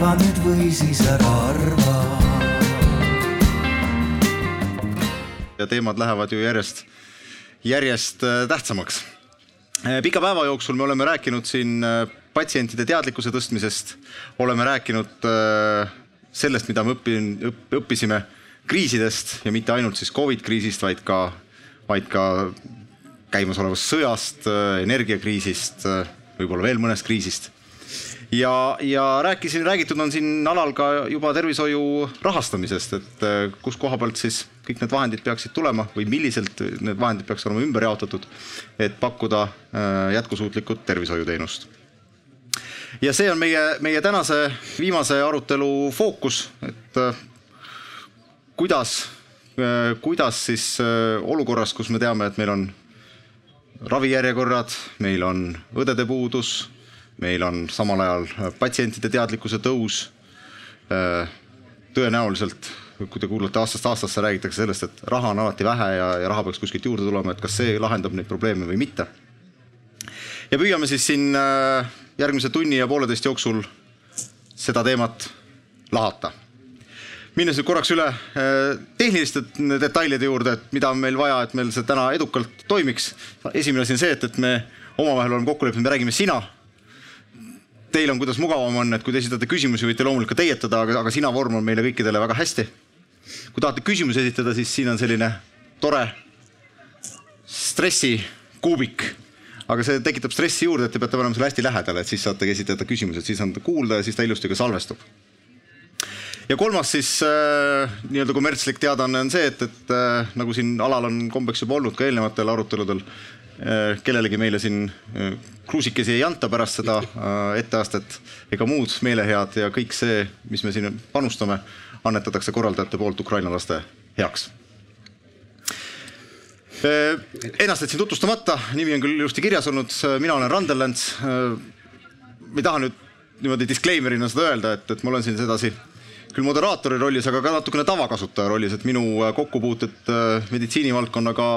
arva nüüd või siis ära arva. ja teemad lähevad ju järjest, järjest äh, tähtsamaks. Äh, pika päeva jooksul me oleme rääkinud siin äh, patsientide teadlikkuse tõstmisest, oleme rääkinud sellest, mida me õppin, õppisime kriisidest ja mitte ainult siis Covid kriisist, vaid ka, vaid ka käimasolevast sõjast, energiakriisist, võib-olla veel mõnest kriisist ja, ja rääkisin, räägitud on siin alal ka juba tervishoiu rahastamisest, et äh, kus koha pealt siis kõik need vahendid peaksid tulema või milliselt need vahendid peaks olema ümber jaotatud, et pakkuda äh, jätkusuutlikut tervishoiuteenust. ja see on meie, meie tänase viimase arutelu fookus, et äh, kuidas, kuidas siis olukorras, kus me teame, et meil on ravijärjekorrad, meil on õdede puudus meil on samal ajal patsientide teadlikkuse tõus. Äh, tõenäoliselt, kui te kuulate aastast aastasse, räägitakse sellest, et raha on alati vähe ja, ja raha peaks kuskilt juurde tulema, et kas see lahendab neid probleeme või mitte. ja püüame siis siin äh, järgmise tunni ja pooleteist jooksul seda teemat lahata minnes nüüd korraks üle äh, tehniliste detailide juurde, et mida on meil vaja, et meil see täna edukalt toimiks. esimene asi on see, et, et me omavahel oleme kokku leppinud, me räägime sina teil on, kuidas mugavam on, et kui te esitate küsimusi, võite loomulikult ka teietada, aga, aga sina vorm on meile kõikidele väga hästi. kui tahate küsimusi esitada, siis siin on selline tore stressikuubik, aga see tekitab stressi juurde, et te peate olema selle hästi lähedal, et siis saate esitada küsimused, siis on ta kuulda ja siis ta ilusti ka salvestub. ja kolmas siis äh, nii-öelda kommertslik teadaanne on see, et, et äh, nagu siin alal on kombeks juba olnud ka eelnevatel aruteludel kellelegi meile siin äh, kruusikesi ei anta pärast seda äh, etteastet ega muud meelehead ja kõik see, mis me siin panustame, annetatakse korraldajate poolt Ukraina laste heaks. Ennast jätsin tutvustamata, nimi on küll ilusti kirjas olnud, mina olen Randel Länts. Ma ei taha nüüd niimoodi disclaimer'ina seda öelda, et, et ma olen siin sedasi küll moderaatori rollis, aga ka natukene tavakasutaja rollis, et minu äh, kokkupuuted äh, meditsiinivaldkonnaga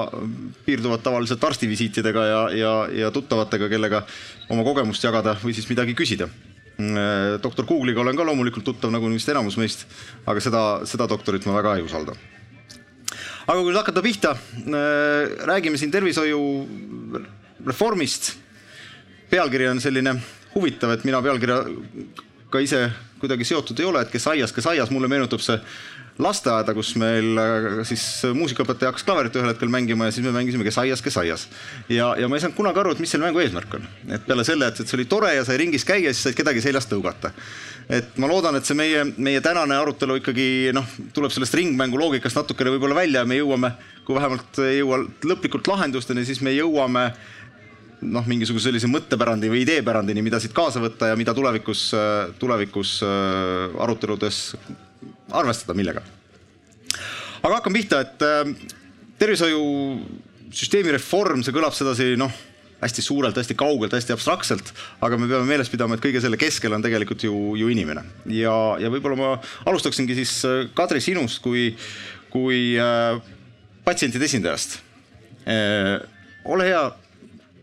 piirduvad tavaliselt arstivisiitidega ja, ja, ja tuttavatega, kellega oma kogemust jagada või siis midagi küsida. Mm, äh, doktor Google'iga olen ka loomulikult tuttav, nagu vist enamus meist, aga seda, seda doktorit ma väga ei usalda. aga kui nüüd hakata pihta, räägime siin tervishoiu reformist. pealkiri on selline huvitav, et mina pealkirja ka ise kuidagi seotud ei ole, et kes aias, kes aias, mulle meenutab see lasteaeda, kus meil äh, siis muusikaõpetaja hakkas klaverit ühel hetkel mängima ja siis me mängisime Kes aias, kes aias. ja, ja ma ei saanud kunagi aru, et mis selle mängu eesmärk on. et peale selle, et, see oli tore ja sai ringis käia, siis said kedagi seljast tõugata. et ma loodan, et see meie, meie tänane arutelu ikkagi noh, tuleb sellest ringmängu loogikast natukene võib-olla välja ja me jõuame, kui vähemalt ei jõua lõplikult lahendusteni, siis me jõuame noh, mingisuguse sellise mõttepärandi või ideepärandini, mida siit kaasa võtta ja mida tulevikus, tulevikus äh, aruteludes arvestada, millega. aga hakkame pihta, et äh, tervishoiusüsteemi reform, see kõlab sedasi noh, hästi suurelt, hästi kaugelt, hästi abstraktselt, aga me peame meeles pidama, et kõige selle keskel on tegelikult ju, ju inimene ja, ja võib-olla ma alustaksingi siis äh, Kadri sinust kui, kui äh, patsientide esindajast äh,. ole hea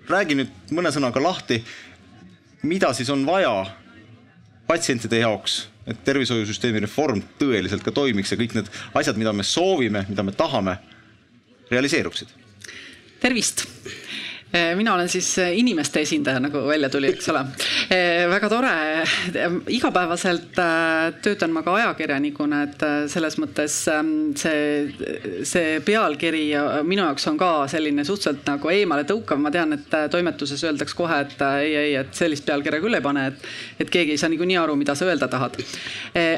räägi nüüd mõne sõnaga lahti, mida siis on vaja patsientide jaoks, et tervishoiusüsteemi reform tõeliselt ka toimiks ja kõik need asjad, mida me soovime, mida me tahame, realiseeruksid. tervist mina olen siis eh, inimeste esindaja, nagu välja tuli, eks ole. Eh, väga tore, igapäevaselt töötan ma ka ajakirjanikuna, et selles mõttes see, see pealkiri minu jaoks on ka selline suhteliselt nagu eemale tõukav, ma tean, et toimetuses öeldakse kohe, et ei, ei, et sellist pealkirja küll ei pane, et, et keegi ei saa niikuinii aru, mida sa öelda tahad.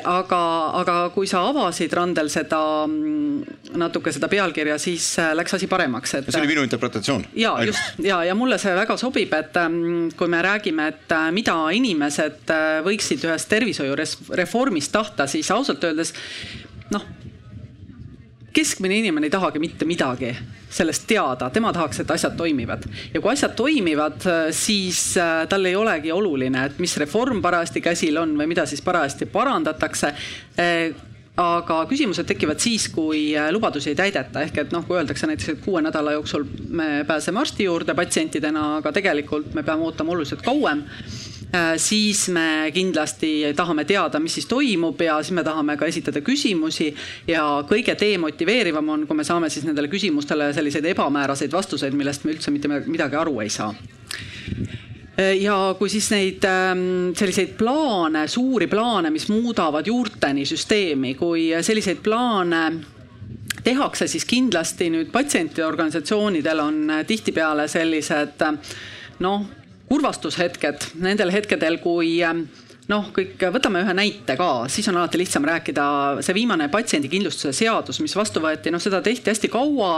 aga, aga kui sa avasid Randel seda mm, natuke seda pealkirja, siis läks asi paremaks, et. see oli minu interpretatsioon. ja just ja, ja mulle see väga sobib, et ähm, kui me räägime, et äh, mida inimesed äh, võiksid ühest tervishoiureformist tahta, siis ausalt öeldes noh keskmine inimene ei tahagi mitte midagi sellest teada, tema tahaks, et asjad toimivad. ja kui asjad toimivad, äh, siis tal ei olegi oluline, et mis reform parajasti käsil on või mida siis parajasti parandatakse aga küsimused tekivad siis, kui äh, lubadusi ei täideta, ehk et noh, kui öeldakse näiteks, et kuue nädala jooksul me pääseme arsti juurde patsientidena, aga tegelikult me peame ootama oluliselt kauem siis me kindlasti tahame teada, mis siis toimub ja siis me tahame ka esitada küsimusi. Ja kõige demotiveerivam on, kui me saame siis nendele küsimustele selliseid ebamääraseid vastuseid, millest me üldse mitte midagi aru ei saa ja kui siis neid ähm, selliseid plaane, suuri plaane, mis muudavad juurteni süsteemi, kui selliseid plaane tehakse, siis kindlasti nüüd patsientide organisatsioonidel on tihtipeale sellised noh, kurvastushetked nendel hetkedel, kui ähm, noh, kõik, võtame ühe näite ka, siis on alati lihtsam rääkida, see viimane patsiendikindlustuse seadus, mis vastu võeti, noh, seda tehti hästi kaua,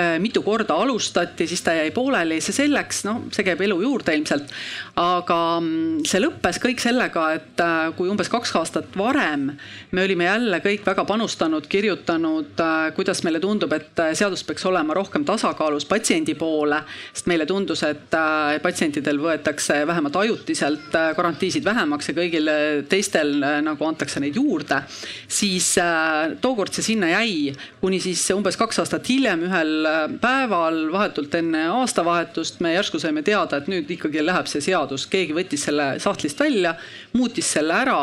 äh, mitu korda alustati, siis ta jäi pooleli, see selleks, noh, see käib elu juurde ilmselt. aga mm, see lõppes kõik sellega, et äh, kui umbes kaks aastat varem me olime jälle kõik väga panustanud, kirjutanud, äh, kuidas meile tundub, et seadus peaks olema rohkem tasakaalus patsiendi poole, sest meile tundus, et patsientidel võetakse vähemalt ajutiselt garantiisid vähemaks ja kõik kõigil teistel nagu antakse neid juurde, siis äh, tookord see sinna jäi, kuni siis umbes kaks aastat hiljem ühel äh, päeval, vahetult enne aastavahetust, me järsku saime teada, et nüüd ikkagi läheb see seadus, keegi võttis selle sahtlist välja, muutis selle ära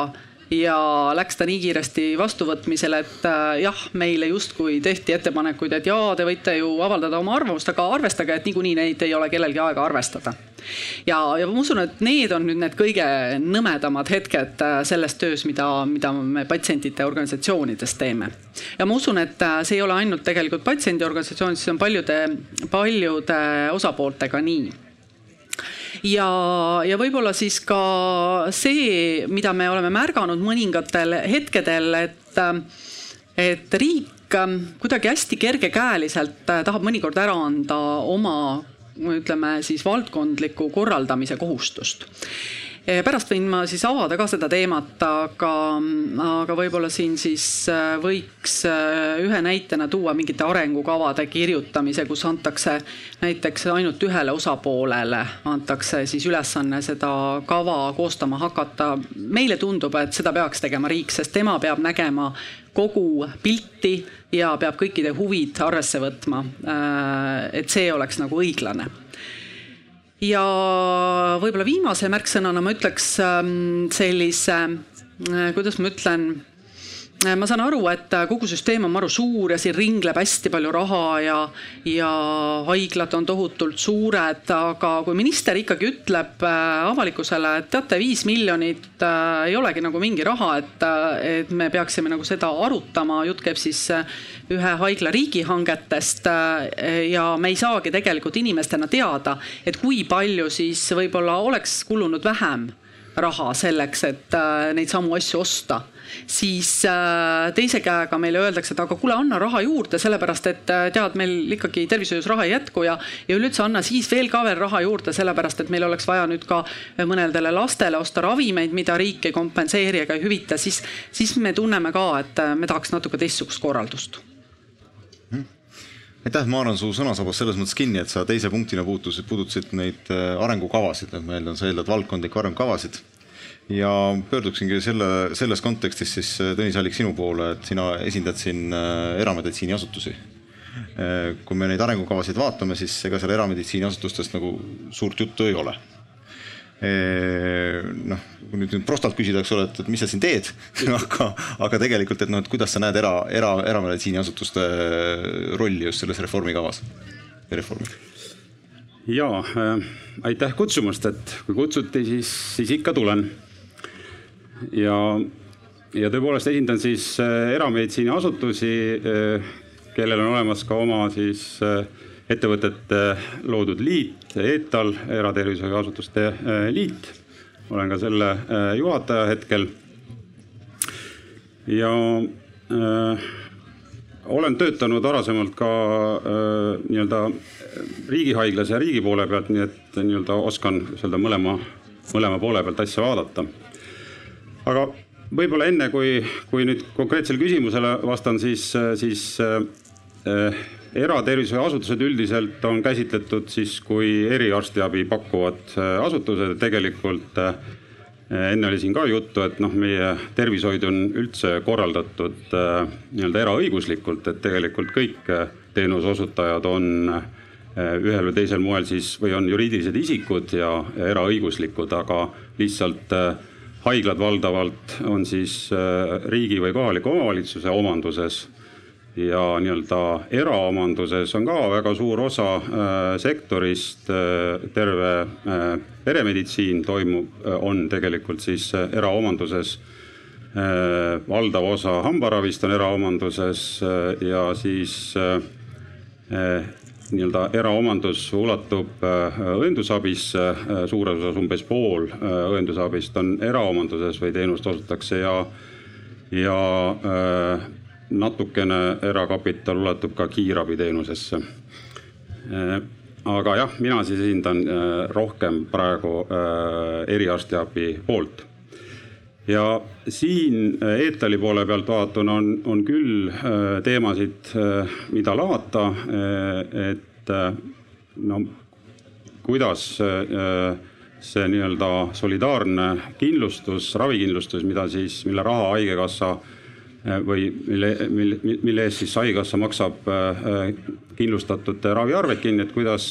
ja läks ta nii kiiresti vastuvõtmisele, et jah, meile justkui tehti ettepanekuid, et jaa, te võite ju avaldada oma arvamust, aga arvestage, et niikuinii neid ei ole kellelgi aega arvestada ja, ja ma usun, et need on nüüd need kõige nõmedamad hetked äh, selles töös, mida, mida me patsientide organisatsioonides teeme. ja ma usun, et äh, see ei ole ainult tegelikult patsiendiorganisatsioonides, see on paljude, paljude osapooltega nii ja, ja võib-olla siis ka see, mida me oleme märganud mõningatel hetkedel, et, et riik kuidagi hästi kergekäeliselt tahab mõnikord ära anda oma ütleme siis valdkondliku korraldamise kohustust pärast võin ma siis avada ka seda teemat, aga, aga võib-olla siin siis äh, võiks äh, ühe näitena tuua mingite arengukavade kirjutamise, kus antakse näiteks ainult ühele osapoolele antakse siis ülesanne seda kava koostama hakata. meile tundub, et seda peaks tegema riik, sest tema peab nägema kogu pilti ja peab kõikide huvid arvesse võtma. Et see oleks nagu õiglane ja võib-olla viimase märksõnana ma ütleks ähm, sellise, äh, kuidas ma ütlen ma saan aru, et äh, kogu süsteem on maru suur ja siin ringleb hästi palju raha ja, ja haiglad on tohutult suured, aga kui minister ikkagi ütleb äh, avalikkusele, et teate, viis miljonit äh, ei olegi nagu mingi raha, et, et me peaksime nagu seda arutama, jutt käib siis ühe haigla riigihangetest äh, ja me ei saagi tegelikult inimestena teada, et kui palju siis võib-olla oleks kulunud vähem raha selleks, et äh, neid samu asju osta, siis äh, teise käega meile öeldakse, et aga kuule, anna raha juurde, sellepärast et äh, tead, meil ikkagi tervishoius raha ei jätku ja, ja üleüldse anna siis veel ka veel raha juurde, sellepärast et meil oleks vaja nüüd ka mõnedele lastele osta ravimeid, mida riik ei kompenseeri ega ei hüvita, siis, siis me tunneme ka, et me tahaks natuke teistsugust korraldust. Aitäh, ma haaran su sõnasabast selles mõttes kinni, et sa teise punktina puutusid, puudutasid neid äh, arengukavasid, et ma eeldan, sa eeldad valdkondlikke arengukavasid. Ja pöörduksingi selle, selles kontekstis siis äh, Tõnis Allik sinu poole, et sina esindad siin äh, erameditsiiniasutusi. kui me neid arengukavasid vaatame, siis ega seal erameditsiiniasutustest nagu suurt juttu ei ole noh, kui nüüd prostalt küsida, eks ole, et, et mis sa siin teed aga, aga tegelikult, et noh, et kuidas sa näed era, era, erameditsiiniasutuste rolli just selles reformikavas reformil? ja äh, aitäh kutsumast, et kui kutsuti, siis, siis ikka tulen. Ja, ja tõepoolest esindan siis äh, erameditsiiniasutusi äh,, kellel on olemas ka oma siis äh, ettevõtete loodud liit, EETAL, Eratervishoiuasutuste äh, Liit. olen ka selle juhataja hetkel. ja äh, olen töötanud varasemalt ka äh, nii-öelda riigihaiglas ja riigi poole pealt, nii et nii-öelda oskan seda mõlema, mõlema poole pealt asja vaadata. Aga võib-olla enne, kui, kui nüüd konkreetsele küsimusele vastan, siis, siis äh, eratervishoiuasutused üldiselt on käsitletud siis kui eriarstiabi pakkuvad äh, asutused, tegelikult äh, enne oli siin ka juttu, et noh, meie tervishoid on üldse korraldatud äh, nii-öelda eraõiguslikult, et tegelikult kõik teenuse osutajad on ühel või teisel moel siis või on juriidilised isikud ja, eraõiguslikud, aga lihtsalt haiglad valdavalt on siis riigi või kohaliku omavalitsuse omanduses ja nii-öelda eraomanduses on ka väga suur osa äh, sektorist äh,, terve äh, peremeditsiin toimub, on tegelikult siis eraomanduses. Äh, valdav osa hambaravist on eraomanduses äh, ja siis äh, nii-öelda eraomandus ulatub õendusabisse, suures osas umbes pool õendusabist on eraomanduses või teenust osutatakse ja, ja natukene erakapital ulatub ka kiirabiteenusesse. aga jah, mina siis esindan rohkem praegu eriarstiabi poolt ja siin äh, Eetali poole pealt vaatuna on, on küll äh, teemasid, äh, mida lahata, et no kuidas see nii-öelda solidaarne kindlustus, ravikindlustus, mida siis, mille raha Haigekassa või mille, mille, mille eest siis Haigekassa maksab kindlustatute raviarved kinni, et kuidas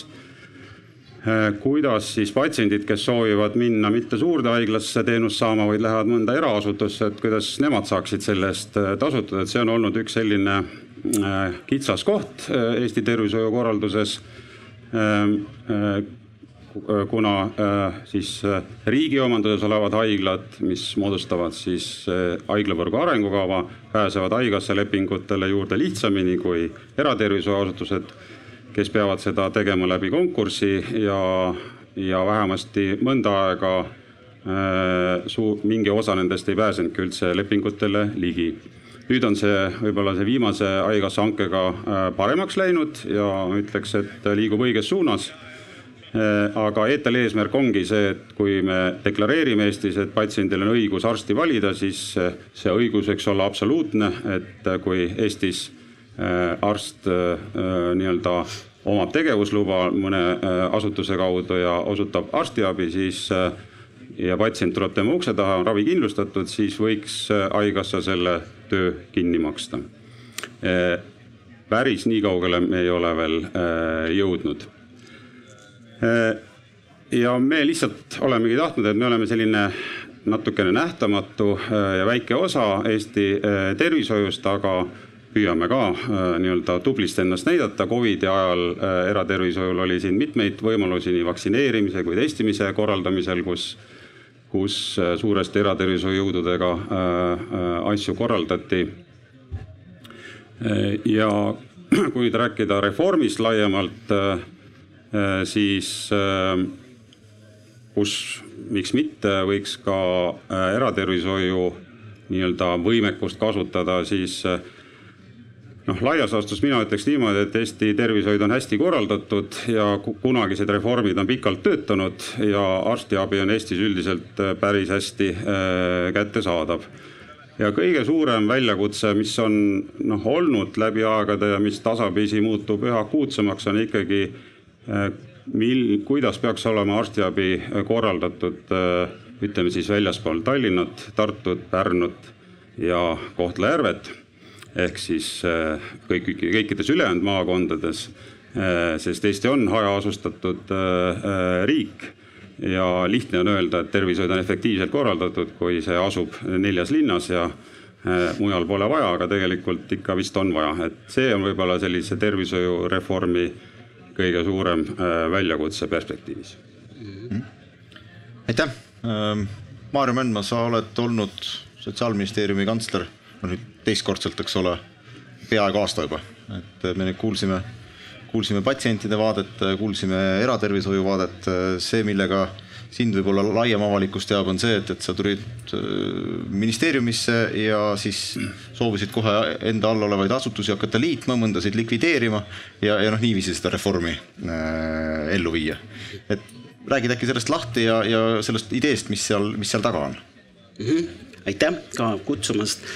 kuidas siis patsiendid, kes soovivad minna mitte suurde haiglasse teenust saama, vaid lähevad mõnda eraasutusse, et kuidas nemad saaksid selle eest äh, tasutada, et see on olnud üks selline äh, kitsas koht Eesti tervishoiukorralduses. kuna siis riigi omanduses olevad haiglad, mis moodustavad siis haiglavõrgu arengukava, pääsevad haigekassa lepingutele juurde lihtsamini kui eratervishoiuasutused kes peavad seda tegema läbi konkursi ja, ja vähemasti mõnda aega äh, suu-, mingi osa nendest ei pääsenudki üldse lepingutele ligi. nüüd on see võib-olla see viimase haigekassa hankega äh, paremaks läinud ja ütleks, et liigub õiges suunas äh, aga ETL eesmärk ongi see, et kui me deklareerime Eestis, et patsiendil on õigus arsti valida, siis see õigus võiks olla absoluutne, et kui Eestis Äh, arst äh, nii-öelda omab tegevusluba mõne äh, asutuse kaudu ja osutab arstiabi, siis ja patsient tuleb tema ukse taha, on ravi kindlustatud, siis võiks haigekassa selle töö kinni maksta. päris nii kaugele me ei ole veel jõudnud. ja me lihtsalt olemegi tahtnud, et me oleme selline natukene nähtamatu ja väike osa Eesti tervishoiust, aga püüame ka äh, nii-öelda tublisti ennast näidata. Covidi ajal äh, eratervishoiul oli siin mitmeid võimalusi nii vaktsineerimise kui testimise korraldamisel, kus, kus äh, suuresti eratervishoiujõududega asju korraldati. ja kui nüüd rääkida reformist laiemalt, siis kus, miks mitte, võiks ka eratervishoiu nii-öelda võimekust kasutada, siis noh, laias laastus mina ütleks niimoodi, et Eesti tervishoid on hästi korraldatud ja kunagised reformid on pikalt töötanud ja arstiabi on Eestis üldiselt äh, päris hästi äh, kättesaadav. ja kõige suurem väljakutse, mis on noh olnud läbi aegade ja mis tasapisi muutub üha akuutsemaks, on ikkagi äh, mil, kuidas peaks olema arstiabi korraldatud ütleme siis väljaspool Tallinnat, Tartut, Pärnut ja Kohtla-Järvet ehk siis äh, kõik, kõikides ülejäänud maakondades, äh, sest Eesti on hajaasustatud äh, riik. Ja lihtne on öelda, et tervishoid on efektiivselt korraldatud, kui see asub neljas linnas ja mujal pole vaja, aga tegelikult ikka vist on vaja, et see on võib-olla sellise tervishoiureformi kõige suurem väljakutse perspektiivis. Aitäh, ähm, Maarja Mändmaa, sa oled olnud sotsiaalministeeriumi kantsler nüüd teistkordselt, eks ole, peaaegu aasta juba, et me nüüd kuulsime, kuulsime patsientide vaadet, kuulsime eratervishoiu vaadet, see, millega sind võib-olla laiem avalikkus teab, on see, et, et sa tulid äh, ministeeriumisse ja siis soovisid kohe enda all olevaid asutusi hakata liitma, mõndasid likvideerima ja, ja noh, niiviisi seda reformi äh, ellu viia. et räägid äkki sellest lahti ja, ja sellest ideest, mis seal, mis seal taga on mm? -hmm. aitäh ka kutsumast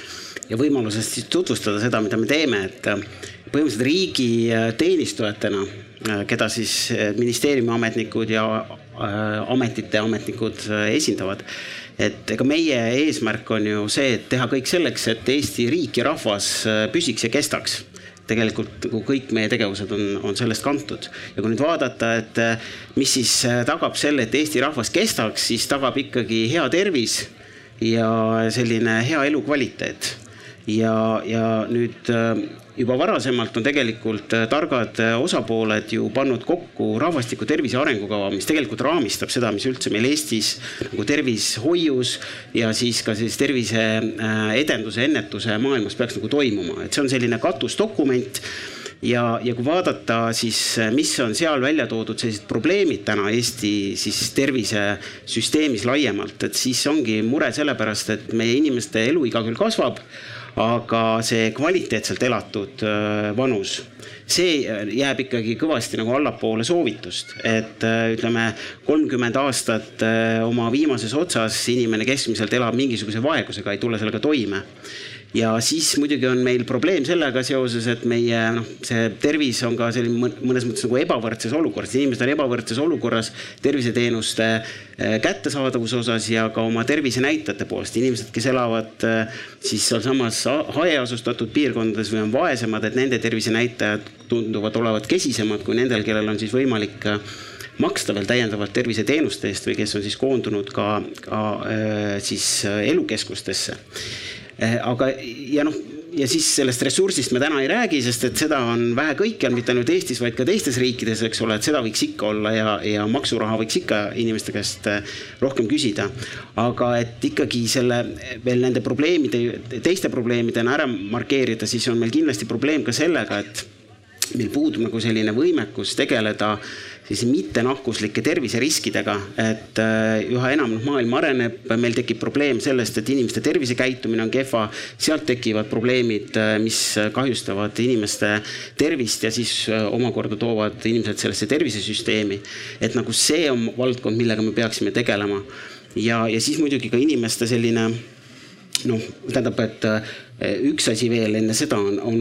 ja võimalusest siis tutvustada seda, mida me teeme, et äh, põhimõtteliselt riigiteenistujatena, äh, keda siis äh, ministeeriumi ametnikud ja ametite ametnikud esindavad. et ega meie eesmärk on ju see, et teha kõik selleks, et Eesti riik ja rahvas püsiks ja kestaks tegelikult nagu kõik meie tegevused on, on sellest kantud. ja kui nüüd vaadata, et mis siis tagab selle, et Eesti rahvas kestaks, siis tagab ikkagi hea tervis ja selline hea elukvaliteet. Ja, ja nüüd juba varasemalt on tegelikult äh, targad äh, osapooled ju pannud kokku rahvastiku tervise arengukava, mis tegelikult raamistab seda, mis üldse meil Eestis nagu tervishoius ja siis ka siis tervise äh, edenduse, ennetuse maailmas peaks nagu toimuma, et see on selline katusdokument ja, ja kui vaadata siis, mis on seal välja toodud sellised probleemid täna Eesti siis tervisesüsteemis laiemalt, et siis ongi mure sellepärast, et meie inimeste eluiga küll kasvab aga see kvaliteetselt elatud äh, vanus, see jääb ikkagi kõvasti nagu allapoole soovitust, et äh, ütleme, kolmkümmend aastat äh, oma viimases otsas inimene keskmiselt elab mingisuguse vaegusega, ei tule sellega toime ja siis muidugi on meil probleem sellega seoses, et meie noh, see tervis on ka selline mõnes mõttes nagu ebavõrdses olukorras, inimesed on ebavõrdses olukorras terviseteenuste eh, kättesaadavuse osas ja ka oma tervisenäitajate poolest. inimesed, kes elavad eh, siis sealsamas hajaasustatud piirkondades või on vaesemad, et nende tervisenäitajad tunduvad olevat kesisemad kui nendel, kellel on siis võimalik eh, maksta veel täiendavalt terviseteenuste eest või kes on siis koondunud ka, ka siis elukeskustesse aga ja noh, ja siis sellest ressursist me täna ei räägi, sest et seda on vähe kõikjal, mitte ainult Eestis, vaid ka teistes riikides, eks ole, et seda võiks ikka olla ja, ja maksuraha võiks ikka inimeste käest eh, rohkem küsida. aga et ikkagi selle veel nende probleemide, teiste probleemidena ära markeerida, siis on meil kindlasti probleem ka sellega, et meil puudub nagu selline võimekus tegeleda siis mittenahkuslike terviseriskidega, et äh, üha enam maailm areneb, meil tekib probleem sellest, et inimeste tervisekäitumine on kehva, sealt tekivad probleemid, äh, mis kahjustavad inimeste tervist ja siis äh, omakorda toovad inimesed sellesse tervisesüsteemi. et nagu see on valdkond, millega me peaksime tegelema ja, ja siis muidugi ka inimeste selline noh, tähendab, et üks asi veel enne seda on, on,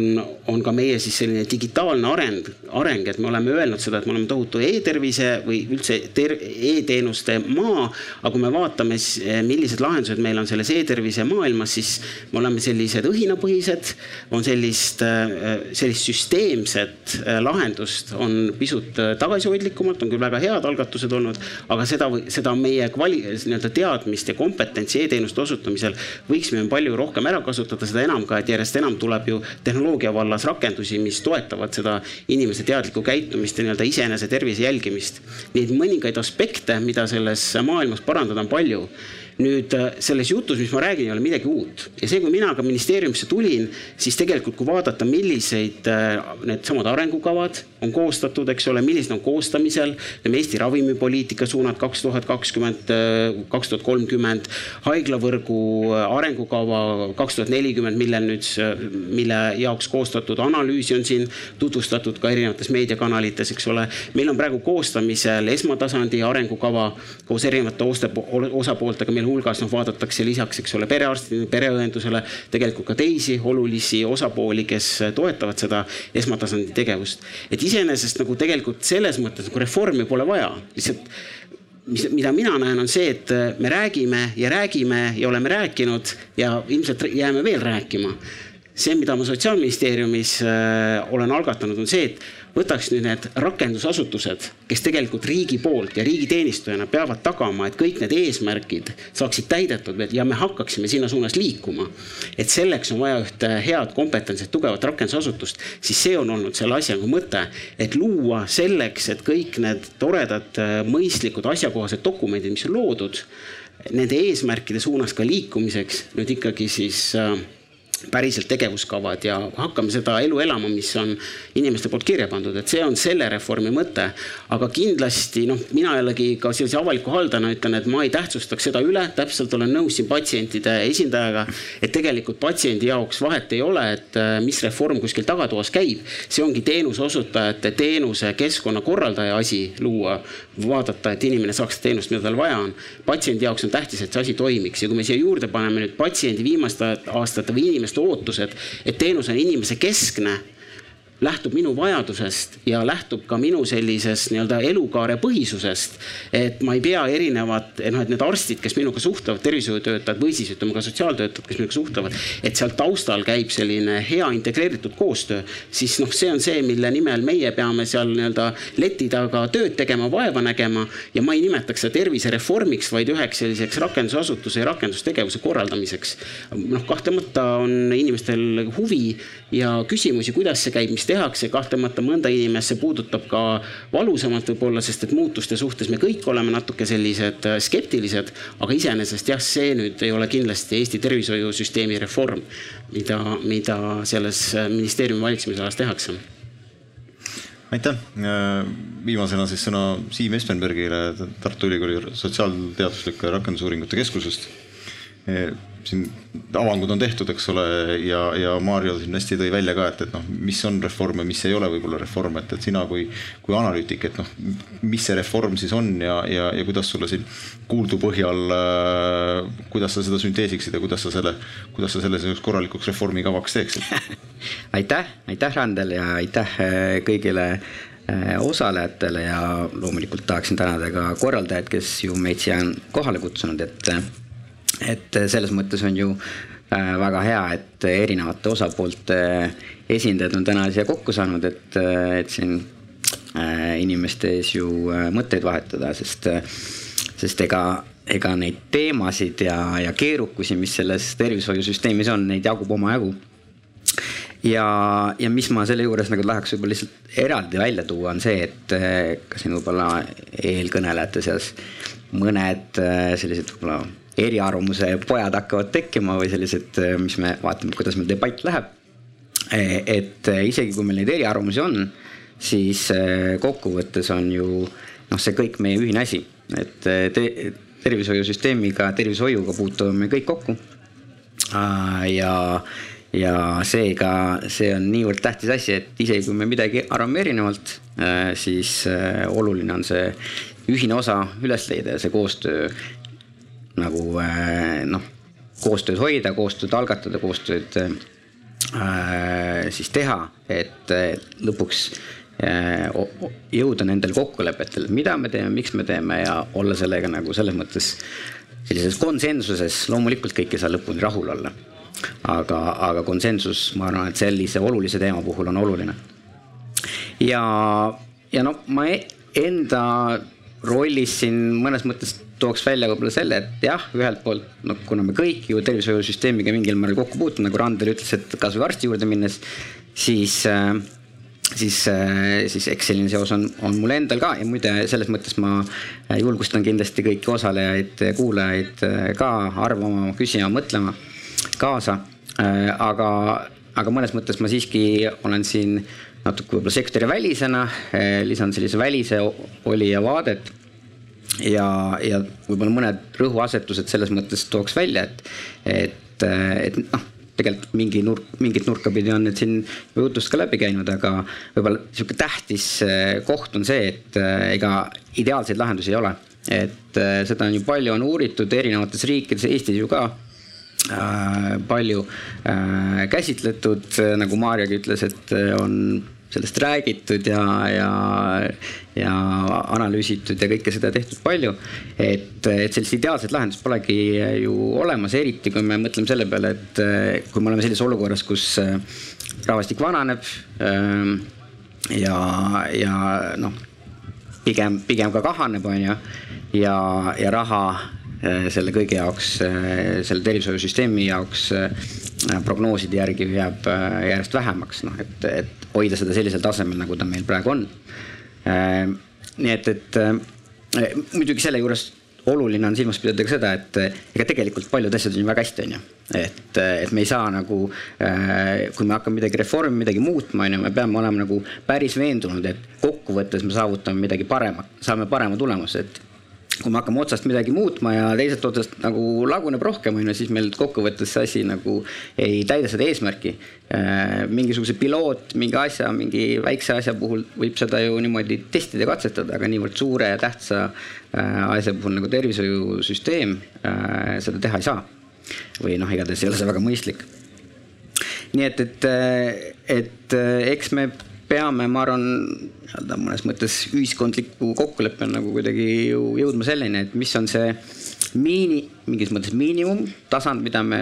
on ka meie siis selline digitaalne areng, areng, et me oleme öelnud seda, et me oleme tohutu e-tervise või üldse e-teenuste maa. aga kui me vaatame, eh, millised lahendused meil on selles e-tervise maailmas, siis me oleme sellised õhinapõhised, on sellist, eh, sellist süsteemset lahendust on pisut tagasihoidlikumalt, on küll väga head algatused olnud, aga seda, seda meie kvali-, nii-öelda teadmist ja kompetentsi e-teenuste osutamisel võiksime palju rohkem ära kasutada, seda enam ka, et järjest enam tuleb ju tehnoloogia vallas rakendusi, mis toetavad seda inimese teadlikku käitumist ja nii-öelda iseenese tervise jälgimist. nii et mõningaid aspekte, mida selles maailmas parandada on palju nüüd äh, selles jutus, mis ma räägin, ei ole midagi uut ja see, kui mina ka ministeeriumisse tulin, siis tegelikult, kui vaadata, milliseid äh, needsamad arengukavad on koostatud, eks ole, millised on koostamisel, ütleme Eesti ravimipoliitika suunad kaks tuhat kakskümmend, äh, kaks tuhat kolmkümmend, haiglavõrgu arengukava kaks tuhat nelikümmend, millel nüüd, mille jaoks koostatud analüüsi on siin tutvustatud ka erinevates meediakanalites, eks ole. meil on praegu koostamisel esmatasandi arengukava koos erinevate osapooltega, meil hulgas noh, vaadatakse lisaks, eks ole, perearstidele, pereõendusele tegelikult ka teisi olulisi osapooli, kes toetavad seda esmatasandi tegevust. et iseenesest nagu tegelikult selles mõttes nagu reformi pole vaja, lihtsalt mis, mida mina näen, on see, et me räägime ja räägime ja oleme rääkinud ja ilmselt jääme veel rääkima. see, mida ma Sotsiaalministeeriumis äh, olen algatanud, on see, et võtaks nüüd need rakendusasutused, kes tegelikult riigi poolt ja riigiteenistujana peavad tagama, et kõik need eesmärgid saaksid täidetud ja me hakkaksime sinna suunas liikuma. et selleks on vaja ühte head, kompetentset, tugevat rakendusasutust, siis see on olnud selle asja nagu mõte, et luua selleks, et kõik need toredad, mõistlikud, asjakohased dokumendid, mis on loodud, nende eesmärkide suunas ka liikumiseks nüüd ikkagi siis äh, päriselt tegevuskavad ja hakkame seda elu elama, mis on inimeste poolt kirja pandud, et see on selle reformi mõte. aga kindlasti noh, mina jällegi ka sellise avaliku haldajana ütlen, et ma ei tähtsustaks seda üle, täpselt olen nõus siin patsientide esindajaga, et tegelikult patsiendi jaoks vahet ei ole, et äh, mis reform kuskil tagatoas käib. see ongi teenuse osutajate, teenuse keskkonna korraldaja asi luua, vaadata, et inimene saaks teenust, mida tal vaja on. patsiendi jaoks on tähtis, et see asi toimiks ja kui me siia juurde paneme nüüd patsiendi viimaste aastate või inimeste inimeste ootused, et teenus on inimese keskne lähtub minu vajadusest ja lähtub ka minu sellisest nii-öelda elukaare põhisusest. et ma ei pea erinevat, noh, et need arstid, kes minuga suhtlevad, tervishoiutöötajad või siis ütleme ka sotsiaaltöötajad, kes minuga suhtlevad, et seal taustal käib selline hea integreeritud koostöö, siis noh, see on see, mille nimel meie peame seal nii-öelda leti taga tööd tegema, vaeva nägema ja ma ei nimetaks seda tervisereformiks, vaid üheks selliseks rakendusasutuse ja rakendustegevuse korraldamiseks. noh, kahtlemata on inimestel huvi ja küsimusi, kuidas see käib, mis tehakse, kahtlemata mõnda inimest see puudutab ka valusamalt võib-olla, sest et muutuste suhtes me kõik oleme natuke sellised äh, skeptilised, aga iseenesest jah, see nüüd ei ole kindlasti Eesti tervishoiusüsteemi reform, mida, mida selles äh, ministeeriumi valitsemisalas tehakse. Aitäh, äh, viimasena siis sõna Siim Espenbergile Tartu Ülikooli Sotsiaalteaduslike Rakendusuuringute Keskusest siin avangud on tehtud, eks ole, ja, ja Maarjo siin hästi tõi välja ka, et, et noh, mis on reform ja mis ei ole võib-olla reform, et, et sina kui, kui analüütik, et noh, mis see reform siis on ja, ja, ja kuidas sulle siin kuuldu põhjal äh,, kuidas sa seda sünteesiksid ja kuidas sa selle, kuidas sa selle selliseks korralikuks reformikavaks teeksid aitäh, aitäh, Randel ja aitäh äh, kõigile äh, osalejatele ja loomulikult tahaksin tänada ka korraldajaid, kes ju meid siia on kohale kutsunud, et et selles mõttes on ju äh, väga hea, et erinevate osapoolte esindajad on täna siia kokku saanud, et, äh, et siin äh, inimeste ees ju mõtteid vahetada, sest, sest ega, ega neid teemasid ja, ja keerukusi, mis selles tervishoiusüsteemis on, neid jagub omajagu. ja, ja mis ma selle juures nagu tahaks võib-olla lihtsalt eraldi välja tuua, on see, et ka siin võib-olla eelkõnelejate seas mõned sellised võib-olla eriarvamuse pojad hakkavad tekkima või sellised, mis me vaatame, kuidas meil debatt läheb. et isegi kui meil neid eriarvamusi on, siis eh, kokkuvõttes on ju noh, see kõik meie ühine asi, et eh, te, tervishoiusüsteemiga, tervishoiuga puutume me kõik kokku. ja, ja seega see on niivõrd tähtis asi, et isegi kui me midagi arvame erinevalt, eh, siis oluline on see ühine osa üles leida ja see koostöö nagu äh, noh, koostööd hoida, koostööd algatada, koostööd äh, siis teha, et äh, lõpuks jõuda nendel kokkulepetel, mida me teeme, miks me teeme ja olla sellega nagu selles mõttes sellises konsensuses, loomulikult kõik ei saa lõpuni rahul olla. aga, aga konsensus, ma arvan, et sellise olulise teema puhul on oluline. ja, ja no ma e-, enda rollis siin mõnes mõttes tooks välja võib-olla selle, et jah, ühelt poolt no kuna me kõik ju tervishoiusüsteemiga mingil määral kokku puutume, nagu Randel ütles, et kasvõi arsti juurde minnes, siis äh, siis, äh, siis eks selline seos on, on mul endal ka ja muide, selles mõttes ma julgustan kindlasti kõiki osalejaid, kuulajaid äh, ka arvama, küsima, mõtlema kaasa. aga, aga mõnes mõttes ma siiski olen siin natuke võib-olla sektori välisena, lisan sellise välise olija vaadet ja, ja võib-olla mõned rõhuasetused selles mõttes tooks välja, et, et, et noh, tegelikult mingi nurk, mingit nurka pidi on need siin jutust ka läbi käinud, aga võib-olla sihuke tähtis eh, koht on see, et eh, ega ideaalseid lahendusi ei ole. et eh, seda on ju palju on uuritud erinevates riikides, Eestis ju ka äh, palju äh, käsitletud, nagu Maarjagi ütles, et on sellest räägitud ja, ja, ja analüüsitud ja kõike seda tehtud palju. et, et sellist ideaalset lahendust polegi ju olemas, eriti kui me mõtleme selle peale, et kui me oleme sellises olukorras, kus äh, rahvastik vananeb. Ähm, ja, ja noh, pigem, pigem ka kahaneb, on ju, ja, ja raha selle kõige jaoks, äh, selle tervishoiusüsteemi jaoks prognooside järgi jääb järjest vähemaks, noh et, et hoida seda sellisel tasemel, nagu ta meil praegu on. Äh, nii et, et äh, muidugi selle juures oluline on silmas pidada ka seda, et äh, ega tegelikult paljud asjad on ju väga hästi, on ju. et, et me ei saa nagu, kui me hakkame midagi reformima, midagi muutma, on ju, me peame olema nagu päris veendunud, et kokkuvõttes me saavutame midagi paremat, saame parema tulemuse, et kui me hakkame otsast midagi muutma ja teisest otsast nagu laguneb rohkem, on ju, siis meil kokkuvõttes see asi nagu ei täida seda eesmärki. Äh, mingisuguse piloot, mingi asja, mingi väikse asja puhul võib seda ju niimoodi testida katsetada, aga niivõrd suure ja tähtsa äh, asja puhul nagu tervishoiusüsteem äh, seda teha ei saa. või noh, igatahes ei ole see väga mõistlik. nii et, et, et eks me peame, ma arvan, nii-öelda mõnes mõttes ühiskondliku kokkuleppena nagu kuidagi ju jõudma selleni, et mis on see miini, mingis mõttes miinimumtasand, mida me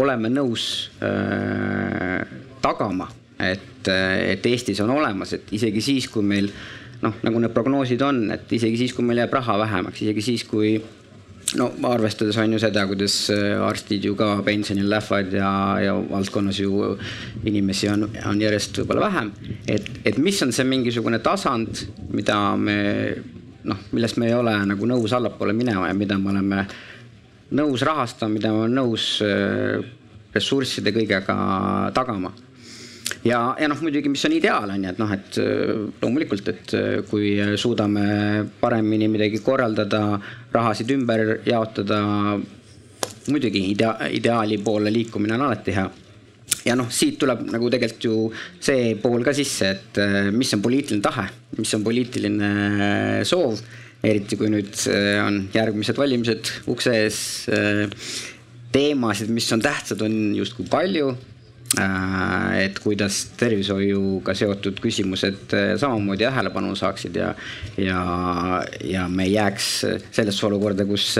oleme nõus äh, tagama, et, et Eestis on olemas, et isegi siis, kui meil noh, nagu need prognoosid on, et isegi siis, kui meil jääb raha vähemaks, isegi siis, kui no arvestades on ju seda, kuidas äh, arstid ju ka pensionil lähevad ja, ja valdkonnas ju inimesi on, on järjest võib-olla vähem. et, et mis on see mingisugune tasand, mida me noh, millest me ei ole nagu nõus allapoole minema ja mida me oleme nõus rahastama, mida me oleme nõus äh, ressursside kõigega tagama ja, ja noh, muidugi, mis on ideaal, on ju, et noh, et äh, loomulikult, et äh, kui suudame paremini midagi korraldada, rahasid ümber jaotada, muidugi idea-, ideaali poole liikumine on alati hea ja noh, siit tuleb nagu tegelikult ju see pool ka sisse, et äh, mis on poliitiline tahe, mis on poliitiline soov, eriti kui nüüd on järgmised valimised ukse ees. teemasid, mis on tähtsad, on justkui palju et kuidas tervishoiuga seotud küsimused äh, samamoodi tähelepanu saaksid ja, ja, ja me ei jääks sellesse olukorda, kus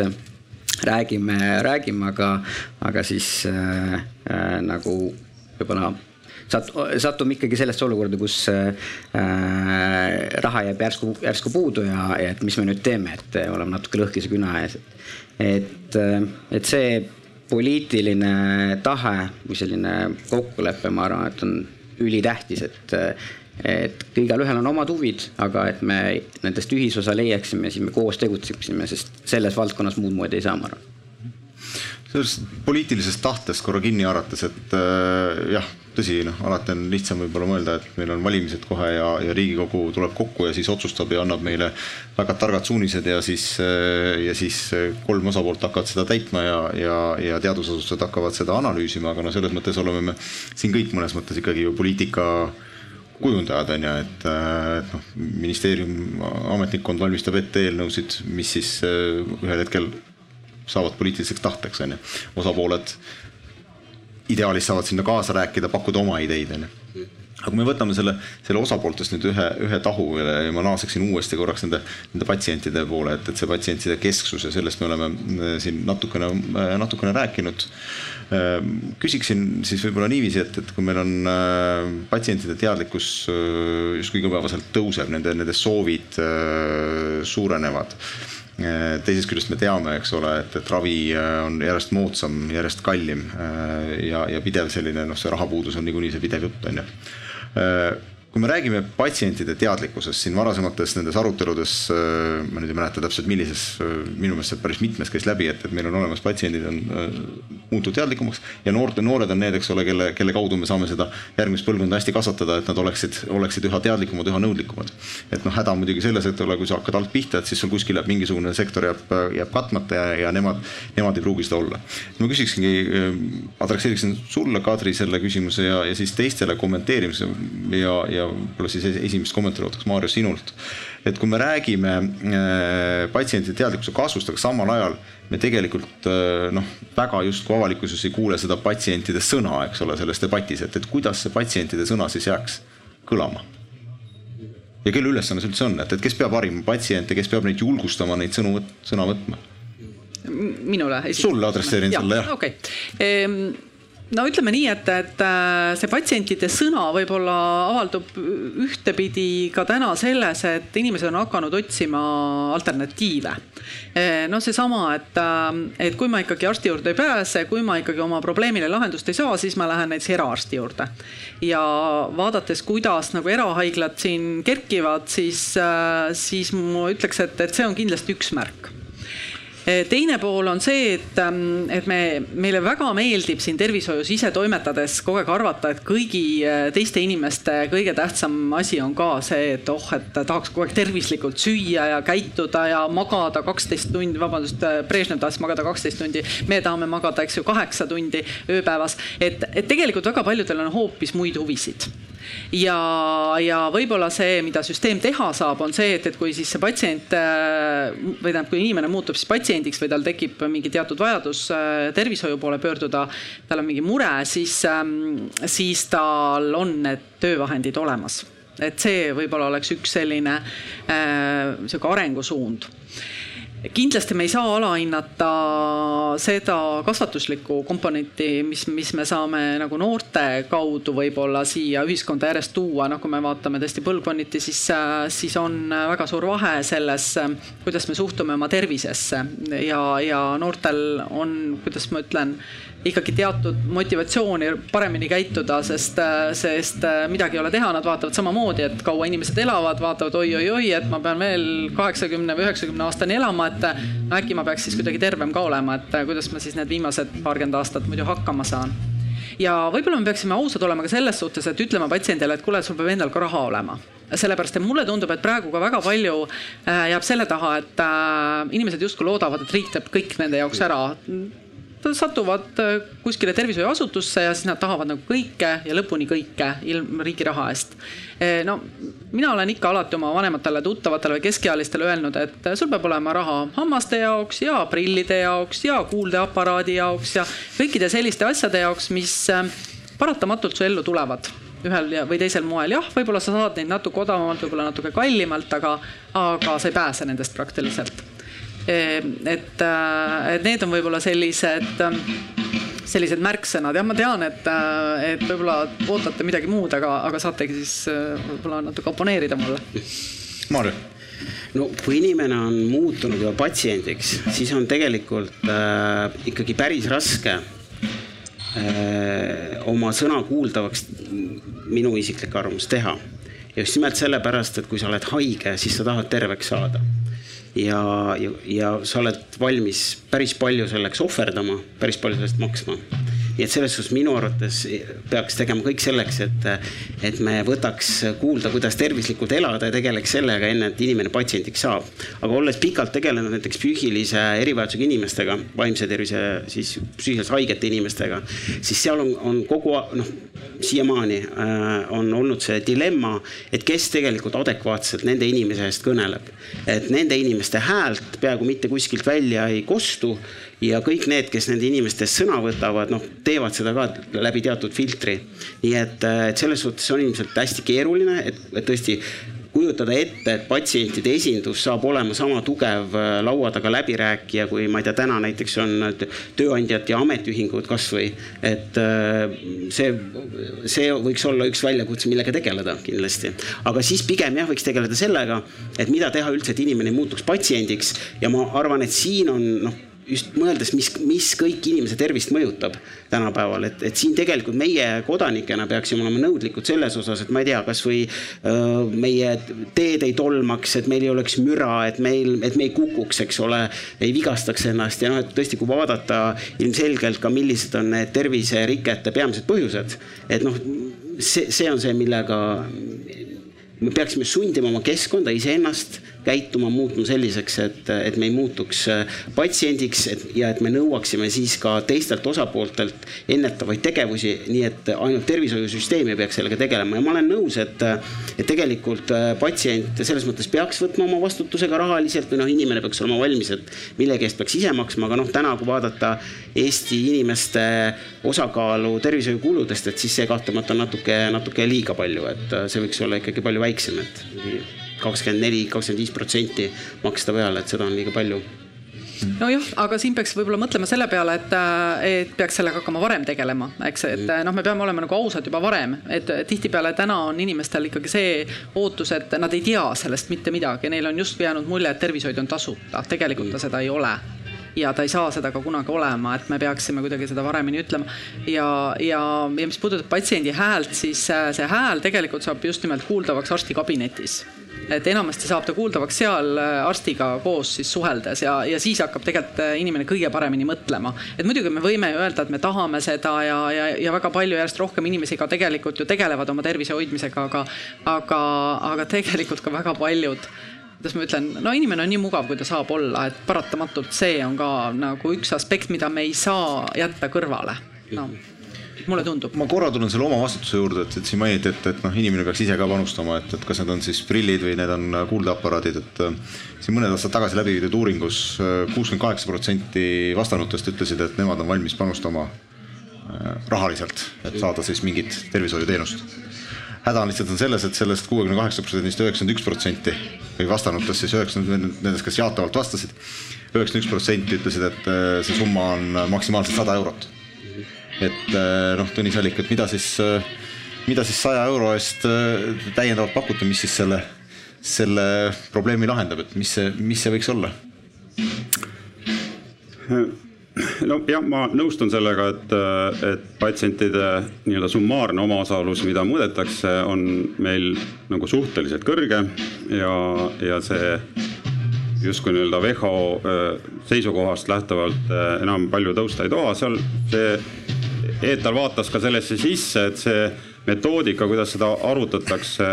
räägime, räägime, aga, aga siis äh, äh, nagu võib-olla sat-, satume ikkagi sellesse olukorda, kus äh, raha jääb järsku, järsku puudu ja, ja et mis me nüüd teeme, et oleme natuke lõhkise küna ees. et, et see poliitiline tahe või selline kokkulepe, ma arvan, et on ülitähtis, et et igalühel on omad huvid, aga et me nendest ühisosa leiaksime, siis me koos tegutseksime, sest selles valdkonnas muud moodi ei saa, ma arvan. Sellest poliitilisest tahtest korra kinni haarates, et äh, jah, tõsi, noh, alati on lihtsam võib-olla mõelda, et meil on valimised kohe ja, ja Riigikogu tuleb kokku ja siis otsustab ja annab meile väga targad suunised ja siis äh,, ja siis kolm osapoolt hakkavad seda täitma ja, ja, ja teadusasutused hakkavad seda analüüsima, aga no selles mõttes oleme me siin kõik mõnes mõttes ikkagi ju poliitika kujundajad on ju, et, et noh, ministeerium, ametnikkond valmistab ette eelnõusid, mis siis äh, ühel hetkel saavad poliitiliseks tahteks, on ju. osapooled ideaalis saavad sinna kaasa rääkida, pakkuda oma ideid, on ju aga kui me võtame selle, selle osapooltest nüüd ühe, ühe tahu ja ma naaseksin uuesti korraks nende, nende patsientide poole, et, et see patsientide kesksus ja sellest me oleme äh, siin natukene, äh, natukene rääkinud. Äh, küsiksin siis võib-olla niiviisi, et, et kui meil on patsientide teadlikkus justkui igapäevaselt tõuseb, nende, nende soovid suurenevad teisest küljest me teame, eks ole, et, et ravi äh, on järjest moodsam, järjest kallim äh, ja, ja pidev selline noh, see rahapuudus on niikuinii see pidev jutt on ju kui me räägime patsientide teadlikkusest siin varasemates nendes aruteludes, äh, ma nüüd ei mäleta täpselt, millises, äh, minu meelest see päris mitmes käis läbi, et, et meil on olemas patsiendid on äh, muutunud teadlikumaks ja noorte, noored on need, eks ole, kelle, kelle kaudu me saame seda järgmist põlvkonda hästi kasvatada, et nad oleksid, oleksid üha teadlikumad, üha nõudlikumad. et noh, häda on muidugi selles, et ole, kui sa hakkad alt pihta, et siis sul kuskil jääb mingisugune sektor jääb, jääb katmata ja, ja nemad, nemad ei pruugi seda olla. ma küsiksingi, adresseeriksin sulle, Kadri, selle küsimuse ja, ja siis teistele kommenteerimise ja, ja ja võib-olla siis esimest kommentaari ootaks Maarja sinult. et kui me räägime äh, patsientide teadlikkuse kasvust, aga samal ajal me tegelikult äh, noh, väga justkui avalikkuses ei kuule seda patsientide sõna, eks ole, selles debatis, et, et kuidas see patsientide sõna siis jääks kõlama ja kelle ülesanne see üldse on, et, et kes peab harima patsiente, kes peab neid julgustama, neid sõnu, sõna võtma? minule? sulle adresseerin ja, selle jah. okei okay. ehm no ütleme nii, et, et äh, see patsientide sõna võib-olla avaldub ühtepidi ka täna selles, et inimesed on hakanud otsima alternatiive. No seesama, et, äh, et kui ma ikkagi arsti juurde ei pääse, kui ma ikkagi oma probleemile lahendust ei saa, siis ma lähen näiteks eraarsti juurde. ja vaadates, kuidas nagu erahaiglad siin kerkivad, siis, äh, siis ma ütleks, et, et see on kindlasti üks märk teine pool on see, et, ähm, et me, meile väga meeldib siin tervishoius ise toimetades kogu aeg arvata, et kõigi äh, teiste inimeste kõige tähtsam asi on ka see, et oh, et tahaks kogu aeg tervislikult süüa ja käituda ja magada kaksteist tundi, vabandust, äh, Brežnev tahtis magada kaksteist tundi, me tahame magada, eks ju, kaheksa tundi ööpäevas. et, et tegelikult väga paljudel on hoopis muid huvisid ja, ja võib-olla see, mida süsteem teha saab, on see, et, et kui siis see patsient äh, või tähendab, kui inimene muutub siis patsiendiks või tal tekib mingi teatud vajadus äh, tervishoiu poole pöörduda, tal on mingi mure, siis, ähm, siis tal on need töövahendid olemas. Et see võib-olla oleks üks selline äh, sihuke arengusuund kindlasti me ei saa alahinnata seda kasvatuslikku komponenti, mis, mis me saame nagu noorte kaudu võib-olla siia ühiskonda järjest tuua, noh, kui me vaatame tõesti põlvkonniti, siis, siis on väga suur vahe selles, kuidas me suhtume oma tervisesse. Ja, ja noortel on, kuidas ma ütlen ikkagi teatud motivatsiooni paremini käituda, sest, sest midagi ei ole teha, nad vaatavad samamoodi, et kaua inimesed elavad, vaatavad oi-oi-oi, et ma pean veel kaheksakümne või üheksakümne aastani elama, et no äkki ma peaks siis kuidagi tervem ka olema, et kuidas ma siis need viimased paarkümmend aastat muidu hakkama saan. Ja võib-olla me peaksime ausad olema ka selles suhtes, et ütlema patsiendile, et kuule, sul peab endal ka raha olema. Sellepärast, et mulle tundub, et praegu ka väga palju äh, jääb selle taha, et äh, inimesed justkui loodavad, et riik teeb kõik nende jaoks ära satuvad äh, kuskile tervishoiuasutusse ja siis nad tahavad nagu kõike ja lõpuni kõike ilm riigi raha eest. Äh, no mina olen ikka alati oma vanematele tuttavatele või keskealistele öelnud, et sul peab olema raha hammaste jaoks ja prillide jaoks ja kuuldeaparaadi jaoks ja kõikide selliste asjade jaoks, mis äh, paratamatult su ellu tulevad ühel või teisel moel, jah, võib-olla sa saad neid natuke odavamalt, võib-olla natuke kallimalt, aga, aga sa ei pääse nendest praktiliselt et, äh, et need on võib-olla sellised, ähm, sellised märksõnad, jah, ma tean, et, äh, et võib-olla ootate midagi muud, aga, aga saategi siis äh, võib-olla natuke oponeerida mulle. Maarja no kui inimene on muutunud juba patsiendiks, siis on tegelikult äh, ikkagi päris raske äh, oma sõna kuuldavaks, minu isiklik arvamus, teha. ja just nimelt sellepärast, et kui sa oled haige, siis sa tahad terveks saada ja, ja, ja sa oled valmis päris palju selleks ohverdama, päris palju sellest maksma nii et selles suhtes minu arvates peaks tegema kõik selleks, et, et me võtaks kuulda, kuidas tervislikult elada ja tegeleks sellega enne, et inimene patsiendiks saab. aga olles pikalt tegelenud näiteks psüühilise erivajadusega inimestega, vaimse tervise siis psüühiliselt haigete inimestega, siis seal on, on kogu noh, siiamaani äh, on olnud see dilemma, et kes tegelikult adekvaatselt nende inimese eest kõneleb. et nende inimeste häält peaaegu mitte kuskilt välja ei kostu ja kõik need, kes nende inimeste sõna võtavad, noh, teevad seda ka läbi teatud filtri. nii et, äh, et selles suhtes on ilmselt hästi keeruline, et, et tõesti kujutada ette, et patsientide esindus saab olema sama tugev äh, laua taga läbirääkija, kui ma ei tea, täna näiteks on tööandjad ja ametiühingud kasvõi. et äh, see, see võiks olla üks väljakutse, millega tegeleda kindlasti. aga siis pigem jah, võiks tegeleda sellega, et mida teha üldse, et inimene ei muutuks patsiendiks ja ma arvan, et siin on noh just mõeldes, mis, mis kõik inimese tervist mõjutab tänapäeval, et, et siin tegelikult meie kodanikena peaksime olema nõudlikud selles osas, et ma ei tea, kasvõi meie teed ei tolmaks, et meil ei oleks müra, et meil, et me ei kukuks, eks ole, ei vigastaks ennast. Ja noh, et tõesti, kui vaadata ilmselgelt ka, millised on need terviserikete peamised põhjused, et noh, see, see on see, millega me peaksime sundima oma keskkonda, iseennast käituma, muutma selliseks, et, et me ei muutuks äh, patsiendiks et, ja et me nõuaksime siis ka teistelt osapooltelt ennetavaid tegevusi, nii et ainult tervishoiusüsteem ei peaks sellega tegelema. Ja ma olen nõus, et, et tegelikult äh, patsient selles mõttes peaks võtma oma vastutuse ka rahaliselt või noh, inimene peaks olema valmis, et millegi eest peaks ise maksma, aga noh, täna, kui vaadata Eesti inimeste osakaalu tervishoiukuludest, et siis see kahtlemata on natuke, natuke liiga palju, et äh, see võiks olla ikkagi palju väiksem, et kakskümmend neli, kakskümmend viis protsenti maksta peale, et seda on liiga palju. Nojah, aga siin peaks võib-olla mõtlema selle peale, et, et peaks sellega hakkama varem tegelema, eks, et noh, me peame olema nagu ausad juba varem, et tihtipeale täna on inimestel ikkagi see ootus, et nad ei tea sellest mitte midagi, neil on justkui jäänud mulje, et tervishoid on tasuta, tegelikult ta seda ei ole ja ta ei saa seda ka kunagi olema, et me peaksime kuidagi seda varemini ütlema. ja, ja, ja mis puudutab patsiendi häält, siis see hääl tegelikult saab just nimelt kuuldavaks arstikabinetis et enamasti saab ta kuuldavaks seal äh, arstiga koos siis suheldes ja, ja siis hakkab tegelikult äh, inimene kõige paremini mõtlema. et muidugi me võime ju öelda, et me tahame seda ja, ja, ja väga palju järjest rohkem inimesi ka tegelikult ju tegelevad oma tervise hoidmisega, aga, aga, aga tegelikult ka väga paljud kuidas ma ütlen, no inimene on nii mugav, kui ta saab olla, et paratamatult see on ka nagu üks aspekt, mida me ei saa jätta kõrvale no mulle tundub. ma korra tulen selle oma vastutuse juurde, et, et siin mainiti, et, et noh, inimene peaks ise ka panustama, et, et kas need on siis prillid või need on äh, kuuldeaparaadid, et äh, siin mõned aastad tagasi läbi viidud uuringus äh, kuuskümmend kaheksa protsenti vastanutest ütlesid, et nemad on valmis panustama rahaliselt, et saada siis mingit tervishoiuteenust häda on lihtsalt on selles, et sellest kuuekümne kaheksa protsendist üheksakümmend üks protsenti või vastanutest siis üheksakümmend, nendest, kes jaatavalt vastasid, üheksakümmend üks protsenti ütlesid, et äh, see summa on maksimaalselt sada eurot. et äh, noh, Tõnis Allik, et mida siis, mida siis saja euro eest täiendavalt pakute, mis siis selle, selle probleemi lahendab, et mis see, mis see võiks olla? Nojah, ma nõustun sellega, et, et patsientide nii-öelda summaarne omaosalus, mida mõõdetakse, on meil nagu suhteliselt kõrge ja, ja see justkui nii-öelda WHO äh, seisukohast lähtuvalt äh, enam palju tõusta ei toha, seal see Eetal vaatas ka sellesse sisse, et see metoodika, kuidas seda arvutatakse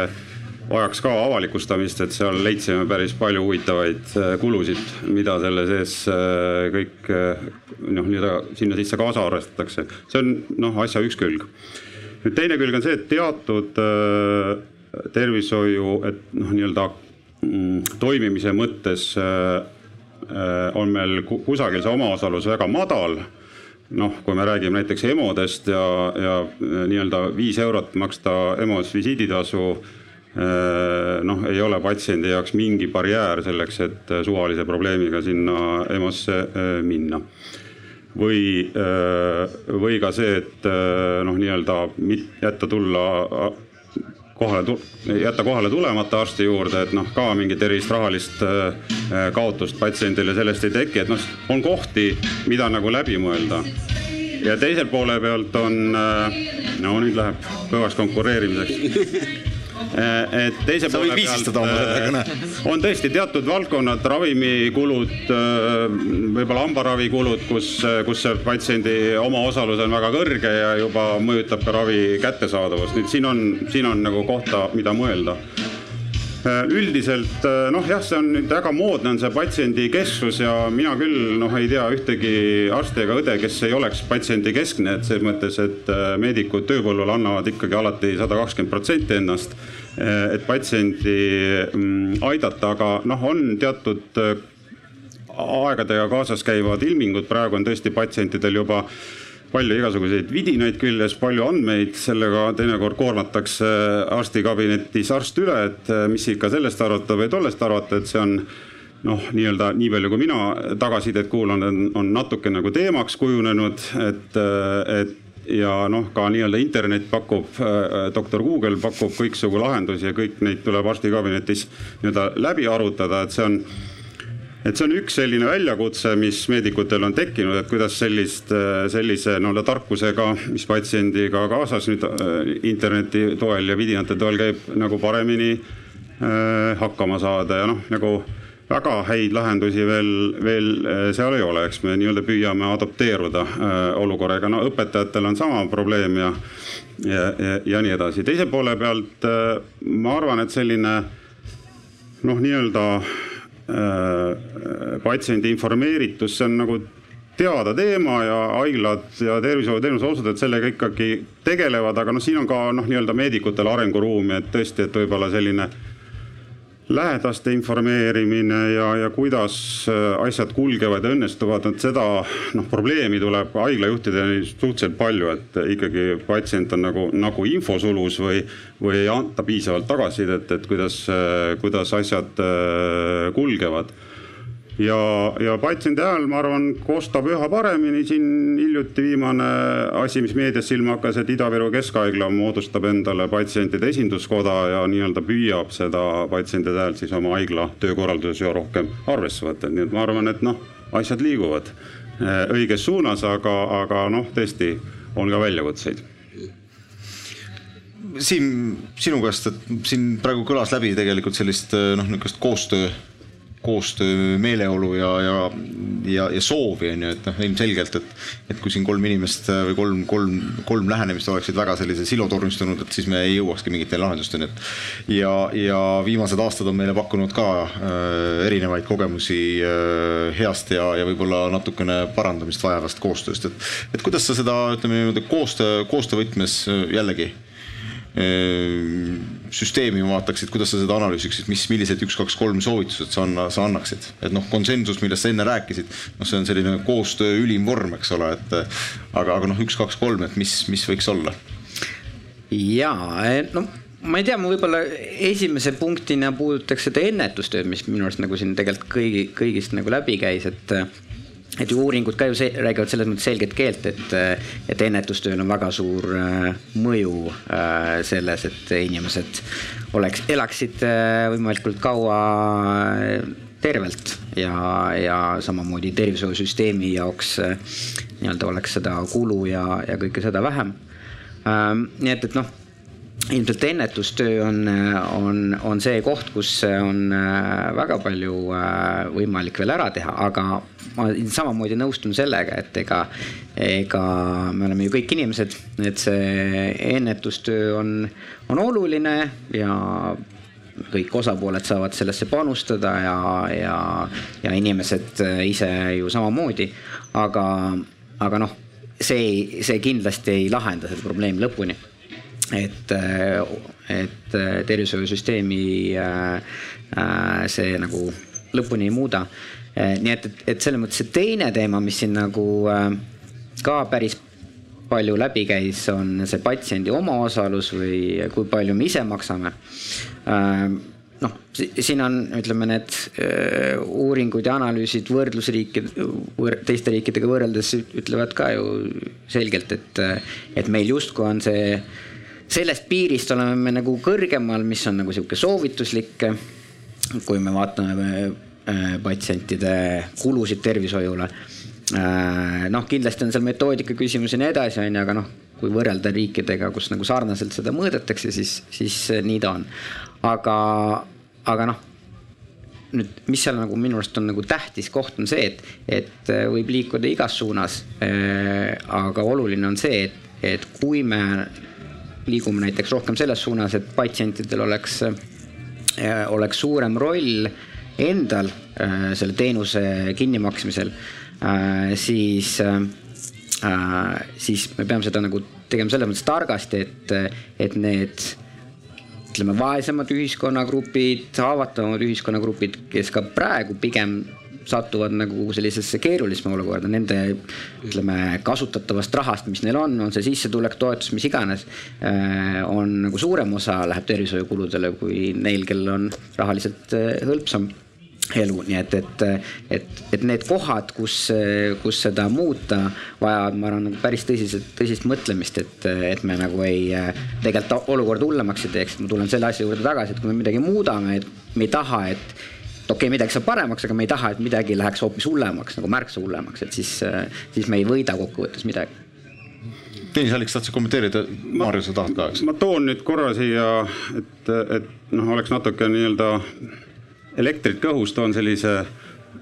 vajaks ka avalikustamist, et seal leidsime päris palju huvitavaid äh, kulusid, mida selle sees äh, kõik äh, noh, nii-öelda sinna sisse kaasa arvestatakse. see on noh, asja üks külg. nüüd teine külg on see, et teatud tervishoiu, et noh, nii-öelda mm, toimimise mõttes on meil kusagil see omaosalus väga madal noh, kui me räägime näiteks EMO-dest ja, ja nii-öelda viis eurot maksta EMO-s visiiditasu noh, ei ole patsiendi jaoks mingi barjäär selleks, et äh, suvalise probleemiga sinna EMO-sse äh, minna. või, või ka see, et noh, nii-öelda jätta tulla kohale, jätta kohale tulemata arsti juurde, et noh, ka mingit erilist rahalist kaotust patsiendile sellest ei teki, et noh, on kohti, mida nagu läbi mõelda ja teisel poole pealt on, no nüüd läheb kõvaks konkureerimiseks et teise sa selle kõne. Eh, on tõesti teatud valdkonnad, ravimikulud, eh, võib-olla hambaravikulud, kus, kus see patsiendi omaosalus on väga kõrge ja juba mõjutab ka ravi kättesaadavust, nüüd siin on, siin on nagu kohta, mida mõelda üldiselt noh, jah, see on nüüd väga moodne on see patsiendikesksus ja mina küll noh, ei tea ühtegi arsti ega õde, kes ei oleks patsiendikeskne, et selles mõttes, et meedikud tööpõllul annavad ikkagi alati sada kakskümmend protsenti ennast et patsiendi mm, aidata, aga noh, on teatud aegadega kaasas käivad ilmingud, praegu on tõesti patsientidel juba palju igasuguseid vidinaid küljes, palju andmeid, sellega teinekord koormatakse arstikabinetis arst üle, et eh, mis ikka sellest arvata või tollest arvata, et see on noh, nii-öelda nii palju, kui mina tagasisidet kuulan, on, on natuke nagu teemaks kujunenud, et, et ja noh, ka nii-öelda internet pakub, äh, doktor Google pakub kõiksugu lahendusi ja kõik neid tuleb arstikabinetis nii-öelda läbi arutada, et see on et see on üks selline väljakutse, mis meedikutel on tekkinud, et kuidas sellist, äh, sellise nii-öelda tarkusega, mis patsiendiga kaasas nüüd äh, interneti toel ja vidinate toel käib, nagu paremini äh, hakkama saada. Ja noh, nagu väga häid lahendusi veel, veel eh, seal ei ole, eks me nii-öelda püüame adapteeruda äh, olukorraga, no õpetajatel on sama probleem ja, ja, ja, ja nii edasi. teise poole pealt äh, ma arvan, et selline noh, nii-öelda äh, patsiendi informeeritus, see on nagu teada teema ja haiglad ja tervishoiuteenuse osutajad sellega ikkagi tegelevad, aga noh, siin on ka noh, nii-öelda meedikutel arenguruumi, et tõesti, et võib-olla selline lähedaste informeerimine ja, ja kuidas äh, asjad kulgevad ja õnnestuvad, et seda noh, probleemi tuleb haiglajuhtideni suhteliselt palju, et ikkagi patsient on nagu, nagu infosulus või, või ei anta piisavalt tagasisidet, et kuidas, äh, kuidas asjad äh, kulgevad ja, ja patsiendi hääl, ma arvan, kostab üha paremini, siin hiljuti viimane asi, mis meedias silma hakkas, et Ida-Viru Keskhaigla moodustab endale patsientide esinduskoda ja nii-öelda püüab seda patsientide häält siis oma haigla töökorralduses üha rohkem arvesse võtta, nii et ma arvan, et noh, asjad liiguvad eh, õiges suunas, aga, aga noh, tõesti on ka väljakutseid. Siim, sinu käest, et siin praegu kõlas läbi tegelikult sellist noh, niisugust koostöö koostöö meeleolu ja, ja, ja, ja soovi on ju, et noh, ilmselgelt, et, et kui siin kolm inimest või kolm, kolm, kolm lähenemist oleksid väga sellise silotornistunud, et siis me ei jõuakski mingite lahendusteni, et ja, ja viimased aastad on meile pakkunud ka äh, erinevaid kogemusi äh, heast ja, ja võib-olla natukene parandamist vajavast koostööst, et, et kuidas sa seda, ütleme niimoodi koostöö, koostöövõtmes äh, jällegi Ehm, süsteemi vaataksid, kuidas sa seda analüüsiksid, mis, millised üks, kaks, kolm soovitused sa anna, sa annaksid, et noh, konsensus, millest sa enne rääkisid, noh, see on selline koostöö ülim vorm, eks ole, et aga, aga noh, üks, kaks, kolm, et mis, mis võiks olla? jaa, no ma ei tea, ma võib-olla esimese punktina puudutaks seda ennetustööd, mis minu arust nagu siin tegelikult kõigi, kõigist nagu läbi käis, et et ju uuringud ka ju see, räägivad selles mõttes selget keelt, et, et ennetustööl on väga suur äh, mõju äh, selles, et inimesed oleks, elaksid äh, võimalikult kaua tervelt ja, ja samamoodi tervishoiusüsteemi jaoks nii-öelda oleks seda kulu ja, ja kõike seda vähem. nii et, et noh ilmselt ennetustöö on, on, on see koht, kus on äh, väga palju äh, võimalik veel ära teha, aga ma samamoodi nõustun sellega, et ega, ega me oleme ju kõik inimesed, et see ennetustöö on, on oluline ja kõik osapooled saavad sellesse panustada ja, ja, ja inimesed ise ju samamoodi. aga, aga noh, see, see kindlasti ei lahenda seda probleemi lõpuni et, et tervishoiusüsteemi äh, see nagu lõpuni ei muuda. nii et, et, et selles mõttes see teine teema, mis siin nagu äh, ka päris palju läbi käis, on see patsiendi omaosalus või kui palju me ise maksame. Äh, noh, siin on, ütleme, need uuringud ja analüüsid võrdlusriikide, teiste riikidega võrreldes ütlevad ka ju selgelt, et, et meil justkui on see sellest piirist oleme me nagu kõrgemal, mis on nagu sihuke soovituslik. kui me vaatame äh, patsientide kulusid tervishoiule. Äh, noh, kindlasti on seal metoodika küsimus ja nii edasi, on ju, aga noh, kui võrrelda riikidega, kus nagu sarnaselt seda mõõdetakse, siis, siis nii ta on. aga, aga noh nüüd, mis seal nagu minu arust on nagu tähtis koht on see, et, et äh, võib liikuda igas suunas. aga oluline on see, et, et kui me liigume näiteks rohkem selles suunas, et patsientidel oleks, äh, oleks suurem roll endal äh, selle teenuse kinnimaksmisel, äh, siis, siis me peame seda nagu tegema selles mõttes targasti, et, et need ütleme, vaesemad ühiskonnagrupid, haavatavamad ühiskonnagrupid, kes ka praegu pigem satuvad nagu sellisesse keerulisema olukorda, nende ütleme kasutatavast rahast, mis neil on, on see sissetulek, toetus, mis iganes. Äh, on nagu suurem osa läheb tervishoiukuludele kui neil, kellel on rahaliselt äh, hõlpsam elu, nii et, et, et, et need kohad, kus, kus seda muuta, vajavad, ma arvan, nagu päris tõsiselt, tõsist mõtlemist, et, et me nagu ei tegelikult olukorda hullemaks ei teeks. ma tulen selle asja juurde tagasi, et kui me midagi muudame, et me ei taha, et okei okay,, midagi saab paremaks, aga me ei taha, et midagi läheks hoopis hullemaks, nagu märksa hullemaks, et siis, siis me ei võida kokkuvõttes midagi. Tõnis Allik, tahtsid kommenteerida, Maarja, sa tahad ka, eks? ma toon nüüd korra siia, et, et noh, oleks natuke nii-öelda elektrit kõhus, toon sellise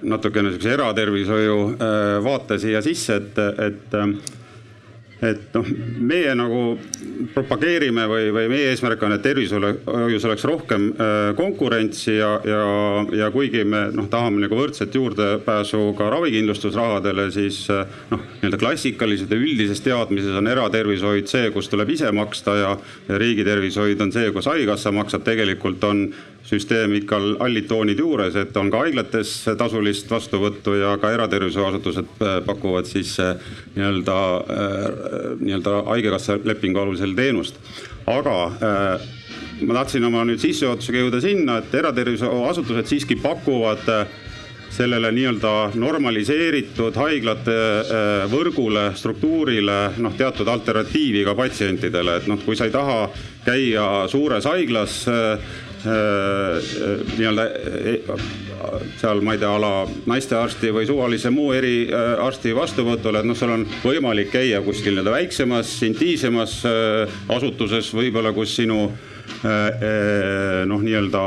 natukene sihukese eratervishoiu äh, vaate siia sisse, et, et et noh, meie nagu propageerime või, või meie eesmärk on, et tervishoius oleks rohkem äh, konkurentsi ja, ja, ja kuigi me noh, tahame nagu võrdset juurdepääsu ka ravikindlustusrahadele, siis äh, noh, nii-öelda klassikaliselt ja üldises teadmises on eratervishoid see, kus tuleb ise maksta ja, ja riigitervishoid on see, kus haigekassa maksab, tegelikult on süsteem ikka hallid toonid juures, et on ka haiglates tasulist vastuvõttu ja ka eratervishoiuasutused äh, pakuvad siis nii-öelda, nii-öelda haigekassa lepingu alusel teenust. aga ma tahtsin oma nüüd sissejuhatusega jõuda sinna, et eratervishoiuasutused siiski pakuvad sellele nii-öelda normaliseeritud haiglate võrgule, struktuurile noh, teatud alternatiivi ka patsientidele, et noh, kui sa ei taha käia suures haiglas Äh, nii-öelda äh, seal, ma ei tea, ala naistearsti või suvalise muu eriarsti vastuvõtul, et noh, seal on võimalik käia kuskil nii-öelda väiksemas, intiimsemas äh, asutuses võib-olla, kus sinu noh, nii-öelda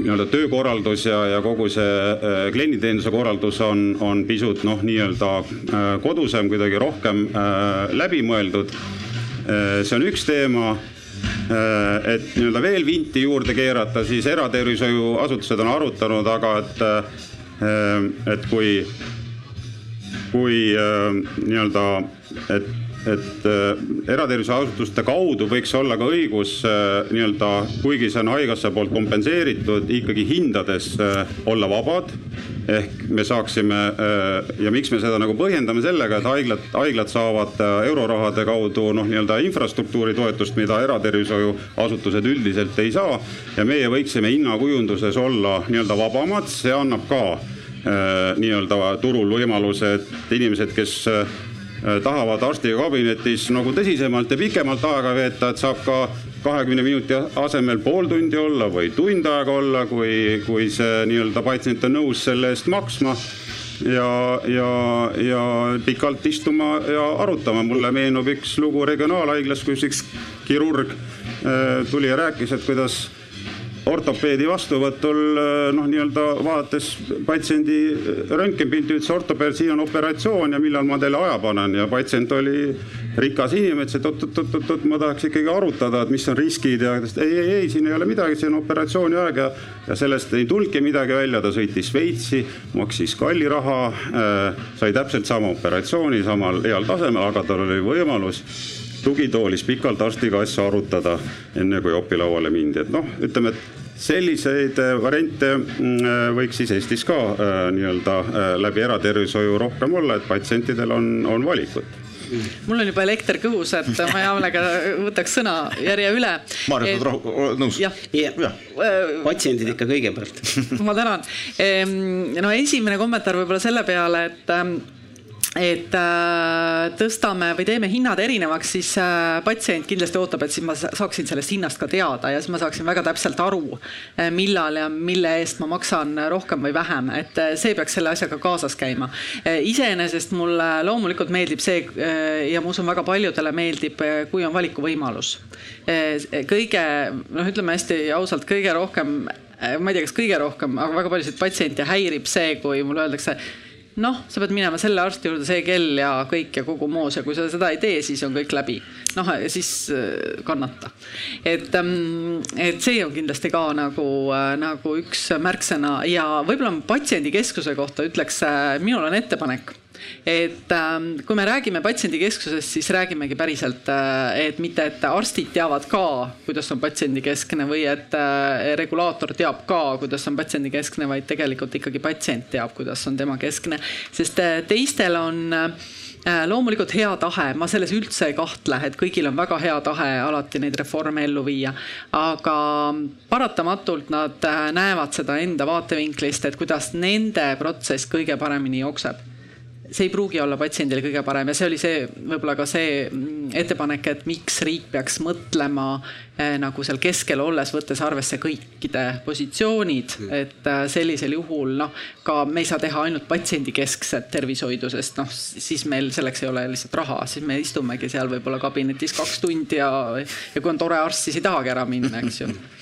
nii-öelda töökorraldus ja, ja kogu see klienditeenuse korraldus on, on pisut noh, nii-öelda kodusem, kuidagi rohkem läbimõeldud. see on üks teema Äh, et nii-öelda veel vinti juurde keerata, siis eratervishoiuasutused on arutanud, aga et, äh, et kui, kui äh, nii-öelda, et et eratervishoiuasutuste kaudu võiks olla ka õigus nii-öelda, kuigi see on haigekassa poolt kompenseeritud, ikkagi hindades olla vabad. Ehk me saaksime ja miks me seda nagu põhjendame sellega, et haiglad, haiglad saavad eurorahade kaudu noh, nii-öelda infrastruktuuri toetust, mida eratervishoiuasutused üldiselt ei saa. ja meie võiksime hinnakujunduses olla nii-öelda vabamad, see annab ka nii-öelda turul võimaluse, et inimesed, kes tahavad arsti kabinetis nagu tõsisemalt ja pikemalt aega veeta, et saab ka kahekümne minuti asemel pool tundi olla või tund aega olla, kui, kui see nii-öelda patsient on nõus selle eest maksma ja, ja, ja pikalt istuma ja arutama. mulle meenub üks lugu regionaalhaiglas, kus üks kirurg äh, tuli ja rääkis, et kuidas ortopeedi vastuvõtul noh, nii-öelda vaadates patsiendi röntgenipilti, ütles ortopeed, siin on operatsioon ja millal ma teile aja panen ja patsient oli rikas inimene, ütles, et oot-oot-oot-oot, ma tahaks ikkagi arutada, et mis on riskid ja ei, ei, ei, siin ei ole midagi, see on operatsiooni aeg ja, ja sellest ei tulnudki midagi välja, ta sõitis Šveitsi, maksis kalli raha äh,, sai täpselt sama operatsiooni samal heal tasemel, aga tal oli võimalus tugitoolis pikalt arstiga asja arutada, enne kui opilauale mindi, et noh, ütleme, et selliseid äh, variante mm, äh, võiks siis Eestis ka äh, nii-öelda läbi eratervishoiu rohkem olla, et patsientidel on, on valikut mul on juba elekter kõhus, et ma hea meelega võtaks sõna järje üle. Maarja, oled nõus? jah ja. ja., patsiendid ikka kõigepealt ma tänan. no esimene kommentaar võib-olla selle peale, et ähm, et äh, tõstame või teeme hinnad erinevaks, siis äh, patsient kindlasti ootab, et siis ma saaksin sellest hinnast ka teada ja siis ma saaksin väga täpselt aru, äh, millal ja mille eest ma maksan rohkem või vähem, et see peaks selle asjaga kaasas käima. iseenesest mulle loomulikult meeldib see ja ma usun, väga paljudele meeldib, kui on valikuvõimalus. kõige noh, ütleme hästi ausalt, kõige rohkem, ma ei tea, kas kõige rohkem, aga väga paljusid patsiente häirib see, kui mulle öeldakse noh, sa pead minema selle arsti juurde see kell ja kõik ja kogu moos ja kui sa seda ei tee, siis on kõik läbi. noh, siis äh, kannata. et, ähm, et see on kindlasti ka nagu, äh, nagu üks märksõna ja võib-olla patsiendikeskuse kohta ütleks, äh, minul on ettepanek et ähm, kui me räägime patsiendikeskusest, siis räägimegi päriselt, äh, et mitte, et arstid teavad ka, kuidas on patsiendikeskne või et äh, regulaator teab ka, kuidas on patsiendikeskne, vaid tegelikult ikkagi patsient teab, kuidas on tema keskne, sest äh, teistel on loomulikult hea tahe, ma selles üldse ei kahtle, et kõigil on väga hea tahe alati neid reforme ellu viia. aga paratamatult nad näevad seda enda vaatevinklist, et kuidas nende protsess kõige paremini jookseb see ei pruugi olla patsiendile kõige parem ja see oli see võib-olla ka see mm, ettepanek, et miks riik peaks mõtlema eh, nagu seal keskel olles, võttes arvesse kõikide positsioonid, et eh, sellisel juhul noh, ka me ei saa teha ainult patsiendikeskset tervishoidu, sest noh, siis meil selleks ei ole lihtsalt raha, siis me istumegi seal võib-olla kabinetis kaks tundi ja, ja kui on tore arst, siis ei tahagi ära minna, eks ju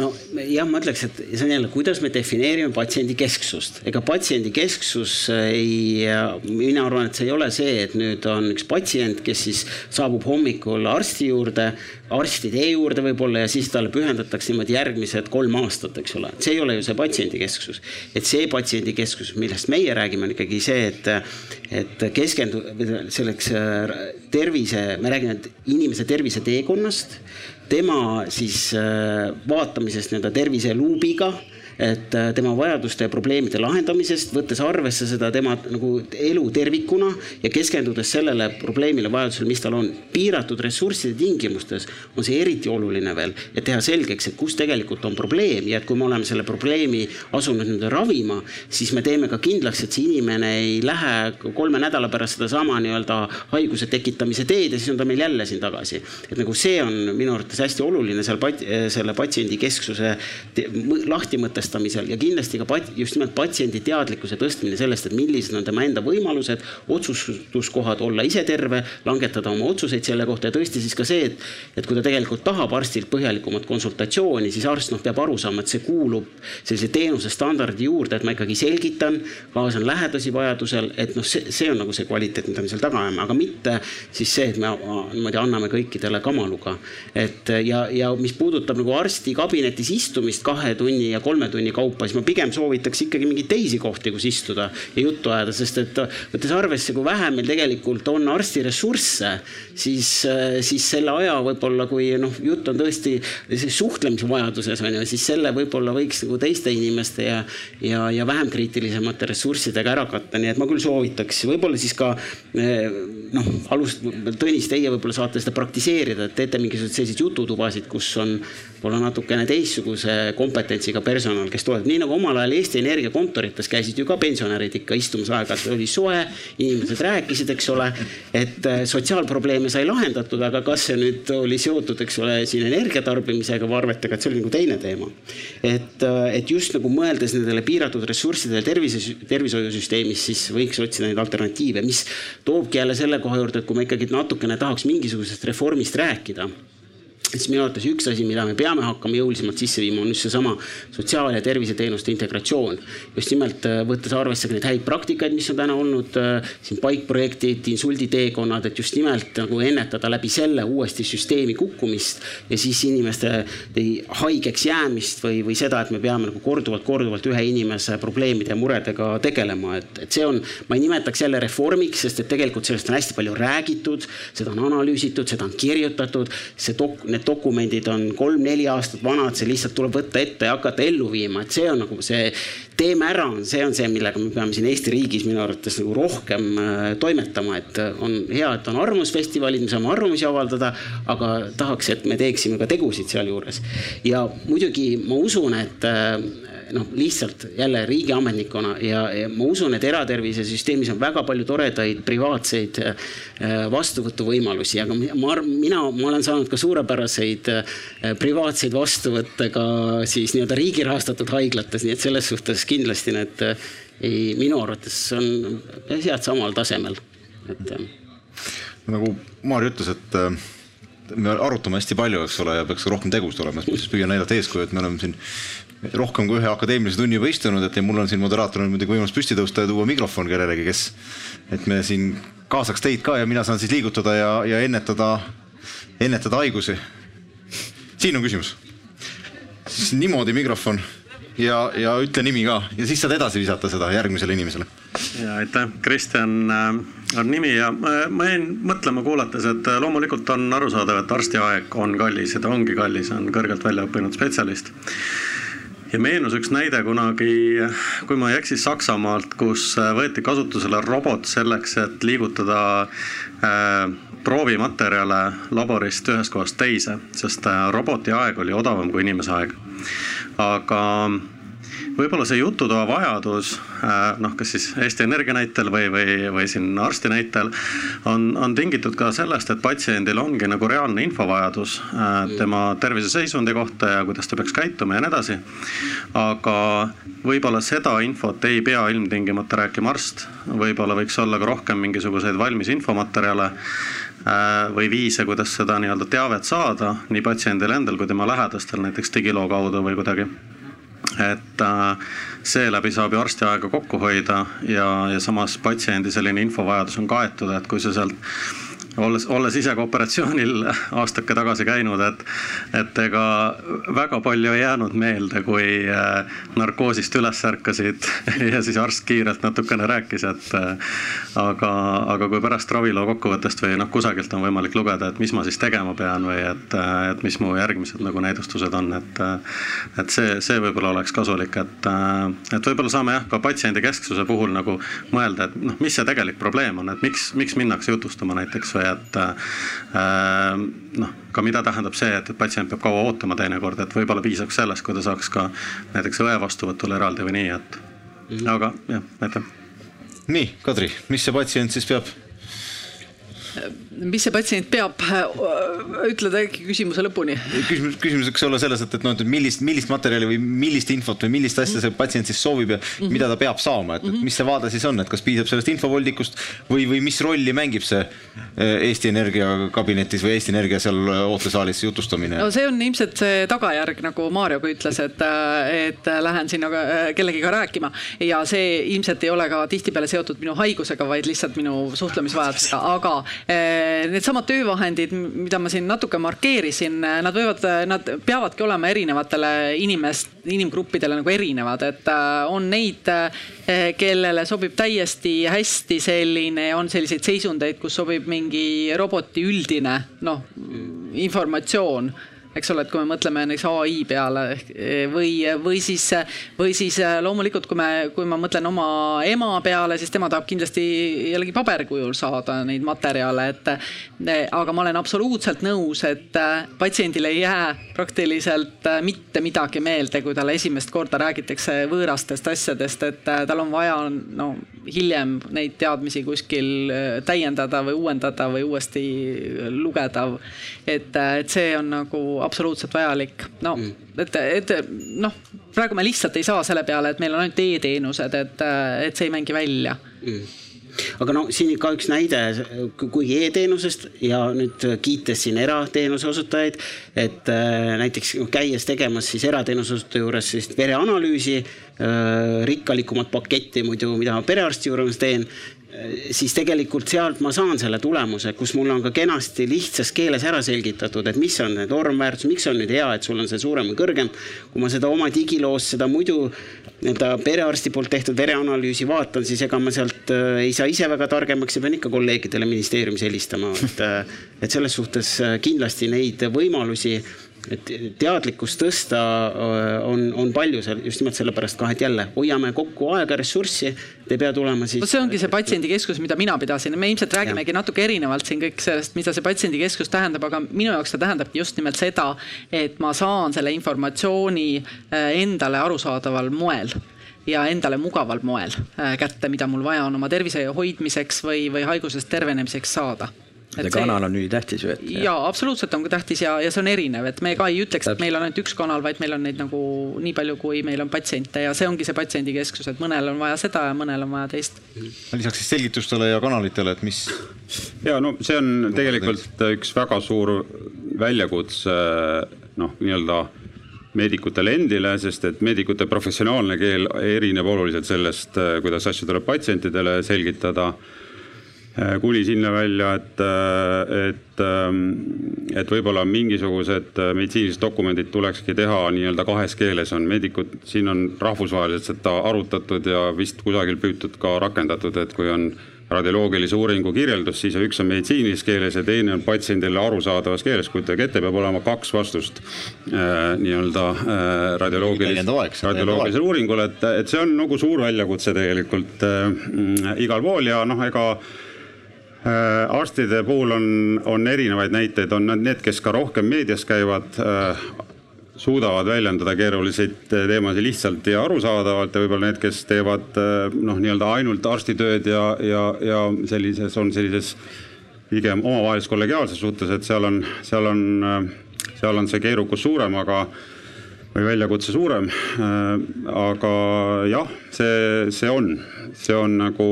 no jah, ma ütleks, et see on jälle, kuidas me defineerime patsiendi kesksust, ega patsiendi kesksus ei, mina arvan, et see ei ole see, et nüüd on üks patsient, kes siis saabub hommikul arsti juurde, arstide juurde võib-olla ja siis talle pühendatakse niimoodi järgmised kolm aastat, eks ole. see ei ole ju see patsiendi kesksus, et see patsiendi kesksus, millest meie räägime, on ikkagi see, et, et keskendu-, selleks tervise, me räägime inimese terviseteekonnast tema siis äh, vaatamisest nii-öelda terviseluubiga et äh, tema vajaduste ja probleemide lahendamisest, võttes arvesse seda tema nagu elu tervikuna ja keskendudes sellele probleemile, vajadusele, mis tal on. piiratud ressursside tingimustes on see eriti oluline veel, et teha selgeks, et kus tegelikult on probleem ja et kui me oleme selle probleemi asunud nüüd ravima, siis me teeme ka kindlaks, et see inimene ei lähe kolme nädala pärast sedasama nii-öelda haiguse tekitamise teed ja siis on ta meil jälle siin tagasi. et nagu see on minu arvates hästi oluline seal pat-, selle patsiendi kesksuse lahti mõtestada arvestamisel ja kindlasti ka just nimelt patsiendi teadlikkuse tõstmine sellest, et millised on tema enda võimalused, otsustuskohad olla ise terve, langetada oma otsuseid selle kohta ja tõesti siis ka see, et, et kui ta tegelikult tahab arstilt põhjalikumat konsultatsiooni, siis arst noh, peab aru saama, et see kuulub sellise teenuse standardi juurde, et ma ikkagi selgitan, kaasan lähedasi vajadusel, et noh, see, see on nagu see kvaliteet, mida me seal taga ajame, aga mitte siis see, et me niimoodi anname kõikidele kamaluga. et ja, ja mis puudutab nagu arsti kabinetis istumist kahe tunni ja kolme tunni tunni kaupa, siis ma pigem soovitaks ikkagi mingeid teisi kohti, kus istuda ja juttu ajada, sest et võttes arvesse, kui vähe meil tegelikult on arstiressursse, siis, siis selle aja võib-olla, kui noh, jutt on tõesti suhtlemise vajaduses on ju, siis selle võib-olla võiks nagu teiste inimeste ja, ja, ja vähem kriitilisemate ressurssidega ära katta, nii et ma küll soovitaks, võib-olla siis ka noh, alust-, Tõnis, teie võib-olla saate seda praktiseerida, et teete mingisuguseid selliseid jututubasid, kus on võib-olla natukene teistsuguse kompetentsiga personal, kes toetab, nii nagu omal ajal Eesti Energia kontorites käisid ju ka pensionärid ikka istumas aeg-ajalt, oli soe, inimesed rääkisid, eks ole, et äh, sotsiaalprobleeme sai lahendatud, aga kas see nüüd oli seotud, eks ole, siin energia tarbimisega või arvetega, et see oli nagu teine teema. et, äh, et just nagu mõeldes nendele piiratud ressurssidele tervise, tervishoiusüsteemis, siis võiks otsida neid alternatiive, mis toobki jälle selle koha juurde, et kui me ikkagi natukene tahaks mingisugusest reformist rääkida siis minu arvates üks asi, mida me peame hakkama jõulisemalt sisse viima, on just seesama sotsiaal- ja terviseteenuste integratsioon. just nimelt äh, võttes arvesse ka neid häid praktikaid, mis on täna olnud äh, siin paikprojektid, insulditeekonnad, et just nimelt nagu ennetada läbi selle uuesti süsteemi kukkumist ja siis inimeste haigeks jäämist või, või seda, et me peame nagu korduvalt-korduvalt ühe inimese probleemide ja muredega tegelema, et, et see on, ma ei nimetaks jälle reformiks, sest et tegelikult sellest on hästi palju räägitud, seda on analüüsitud, seda on kirjutatud, see dok-, need dokumendid on kolm-neli aastat vanad, see lihtsalt tuleb võtta ette ja hakata ellu viima, et see on nagu see teeme ära, see on see, millega me peame siin Eesti riigis minu arvates nagu rohkem äh, toimetama, et on hea, et on arvamusfestivalid, me saame arvamusi avaldada, aga tahaks, et me teeksime ka tegusid sealjuures. ja muidugi ma usun, et äh, noh, lihtsalt jälle riigiametnikuna ja, ja ma usun, et eratervisesüsteemis on väga palju toredaid privaatseid äh, vastuvõtuvõimalusi, aga ma, mina, ma olen saanud ka suurepäraseid äh, privaatseid vastuvõtte ka siis nii-öelda riigi rahastatud haiglates, nii et selles suhtes kindlasti need äh, ei, minu arvates on head samal tasemel, et. nagu Maarja ütles, et me arutame hästi palju, eks ole, ja peaks rohkem tegusid olema, siis ma siis püüan näidata eeskuju, et me oleme siin rohkem kui ühe akadeemilise tunni juba istunud, et ja mul on siin moderaatorina muidugi võimalus püsti tõusta ja tuua mikrofon kellelegi, kes, et me siin kaasaks teid ka ja mina saan siis liigutada ja, ja ennetada, ennetada haigusi. siin on küsimus. siis niimoodi mikrofon ja, ja ütle nimi ka ja siis saad edasi visata seda järgmisele inimesele. ja aitäh, Kristjan äh, on nimi ja ma jäin mõtlema kuulates, et äh, loomulikult on arusaadav, et arstiaeg on kallis ja ta ongi kallis, on kõrgelt välja õppinud spetsialist ja meenus üks näide kunagi, kui ma ei eksi, Saksamaalt, kus äh, võeti kasutusele robot selleks, et liigutada äh, proovimaterjale laborist ühest kohast teise, sest äh, roboti aeg oli odavam kui inimese aeg. aga võib-olla see jututoa vajadus äh, noh, kas siis Eesti Energia näitel või, või, või siin arsti näitel on, on tingitud ka sellest, et patsiendil ongi nagu reaalne infovajadus äh, tema terviseseisundi kohta ja kuidas ta peaks käituma ja nii edasi. aga võib-olla seda infot ei pea ilmtingimata rääkima arst, võib-olla võiks olla ka rohkem mingisuguseid valmis infomaterjale äh, või viise, kuidas seda nii-öelda teavet saada nii patsiendil endal kui tema lähedastel, näiteks digiloo kaudu või kuidagi et äh, seeläbi saab ju arsti aega kokku hoida ja, ja samas patsiendi selline infovajadus on kaetud, et kui sa sealt olles, olles ise ka operatsioonil aastake tagasi käinud, et, et ega väga palju ei jäänud meelde, kui äh, narkoosist üles ärkasid ja siis arst kiirelt natukene rääkis, et äh, aga, aga kui pärast raviloo kokkuvõttest või noh, kusagilt on võimalik lugeda, et mis ma siis tegema pean või et, äh, et mis mu järgmised nagu näidustused on, et, et see, see võib-olla oleks kasulik, et, et võib-olla saame jah, ka patsiendi kesksuse puhul nagu mõelda, et noh, mis see tegelik probleem on, et miks, miks minnakse jutustama näiteks või et äh, noh, ka mida tähendab see, et, et patsient peab kaua ootama teinekord, et võib-olla piisaks sellest, kui ta saaks ka näiteks õe vastuvõtul eraldi või nii, et mhm. aga jah, aitäh. nii, Kadri, mis see patsient siis peab mis see patsient peab, ütle äkki küsimuse lõpuni. küsimus, küsimus võiks olla selles, et, et noh, et millist, millist materjali või millist infot või millist asja see patsient siis soovib ja mm -hmm. mida ta peab saama, et, et mis see vaade siis on, et kas piisab sellest infovoldikust või, või mis rolli mängib see eh, Eesti Energia kabinetis või Eesti Energia seal ootesaalis jutustamine? no see on ilmselt see tagajärg, nagu Maarjo ka ütles, et, et lähen sinna kellegiga rääkima ja see ilmselt ei ole ka tihtipeale seotud minu haigusega, vaid lihtsalt minu suhtlemisvajadusega, aga needsamad töövahendid, mida ma siin natuke markeerisin, nad võivad, nad peavadki olema erinevatele inimest, inimgruppidele nagu erinevad, et on neid, kellele sobib täiesti hästi selline, on selliseid seisundeid, kus sobib mingi roboti üldine noh, informatsioon eks ole, et kui me mõtleme näiteks ai peale või, või siis, või siis loomulikult, kui me, kui ma mõtlen oma ema peale, siis tema tahab kindlasti jällegi paberkujul saada neid materjale, et. aga ma olen absoluutselt nõus, et patsiendil ei jää praktiliselt mitte midagi meelde, kui talle esimest korda räägitakse võõrastest asjadest, et tal on vaja no hiljem neid teadmisi kuskil täiendada või uuendada või uuesti lugeda. et, et see on nagu absoluutselt vajalik. no mm. et, et noh, praegu me lihtsalt ei saa selle peale, et meil on ainult e-teenused, et, et see ei mängi välja mm aga no siin ka üks näide, kuigi e-teenusest ja nüüd kiites siin erateenuse osutajaid, et äh, näiteks käies tegemas siis erateenuse osutaja juures siis vereanalüüsi äh,, rikkalikumat paketti muidu, mida ma perearsti juures teen siis tegelikult sealt ma saan selle tulemuse, kus mul on ka kenasti lihtsas keeles ära selgitatud, et mis on need normväärtused, miks on nüüd hea, et sul on see suurem või kõrgem. kui ma seda oma digiloos, seda muidu nii-öelda perearsti poolt tehtud vereanalüüsi vaatan, siis ega ma sealt äh, ei saa ise väga targemaks ja pean ikka kolleegidele ministeeriumis helistama, et, äh, et selles suhtes äh, kindlasti neid võimalusi et teadlikkust tõsta äh, on, on palju seal just nimelt sellepärast ka, et jälle hoiame kokku aega, ressurssi. Te ei pea tulema siis. no see ongi see patsiendikeskus, mida mina pidasin, me ilmselt räägimegi ja. natuke erinevalt siin kõik sellest, mida see patsiendikeskus tähendab, aga minu jaoks ta tähendabki just nimelt seda, et ma saan selle informatsiooni äh, endale arusaadaval moel ja endale mugaval moel äh, kätte, mida mul vaja on oma tervise hoidmiseks või, või haigusest tervenemiseks saada see kanal on ülitähtis ju, et. jaa, absoluutselt on tähtis ja, ja see on erinev, et me ka ei ütleks, et meil on ainult üks kanal, vaid meil on neid nagu nii palju, kui meil on patsiente ja see ongi see patsiendikesksus, et mõnel on vaja seda ja mõnel on vaja teist. lisaks siis selgitustele ja kanalitele, et mis. ja no see on tegelikult üks väga suur väljakutse noh, nii-öelda meedikutele endile, sest et meedikute professionaalne keel erineb oluliselt sellest, kuidas asju tuleb patsientidele selgitada kuni sinna välja, et, äh, et, ähm, et võib-olla mingisugused äh, meditsiinilised dokumendid tulekski teha nii-öelda kahes keeles, on meedikud, siin on rahvusvaheliselt seda arutatud ja vist kusagil püütud ka rakendatud, et kui on radioloogilise uuringu kirjeldus, siis üks on meditsiinilises keeles ja teine on patsiendile arusaadavas keeles. kujutage ette, peab olema kaks vastust äh, nii-öelda äh, radioloogilis, radioloogilisele uuringule, et, et see on nagu suur väljakutse tegelikult äh, igal pool ja noh, ega Äh, arstide puhul on, on erinevaid näiteid, on need, kes ka rohkem meedias käivad, äh, suudavad väljendada keeruliseid teemasid lihtsalt ja arusaadavalt ja võib-olla need, kes teevad äh, noh, nii-öelda ainult arstitööd ja, ja, ja sellises, on sellises pigem omavahelises kollegiaalses suhtes, et seal on, seal on, seal on see keerukus suurem, aga või väljakutse suurem. aga jah, see, see on, see on nagu,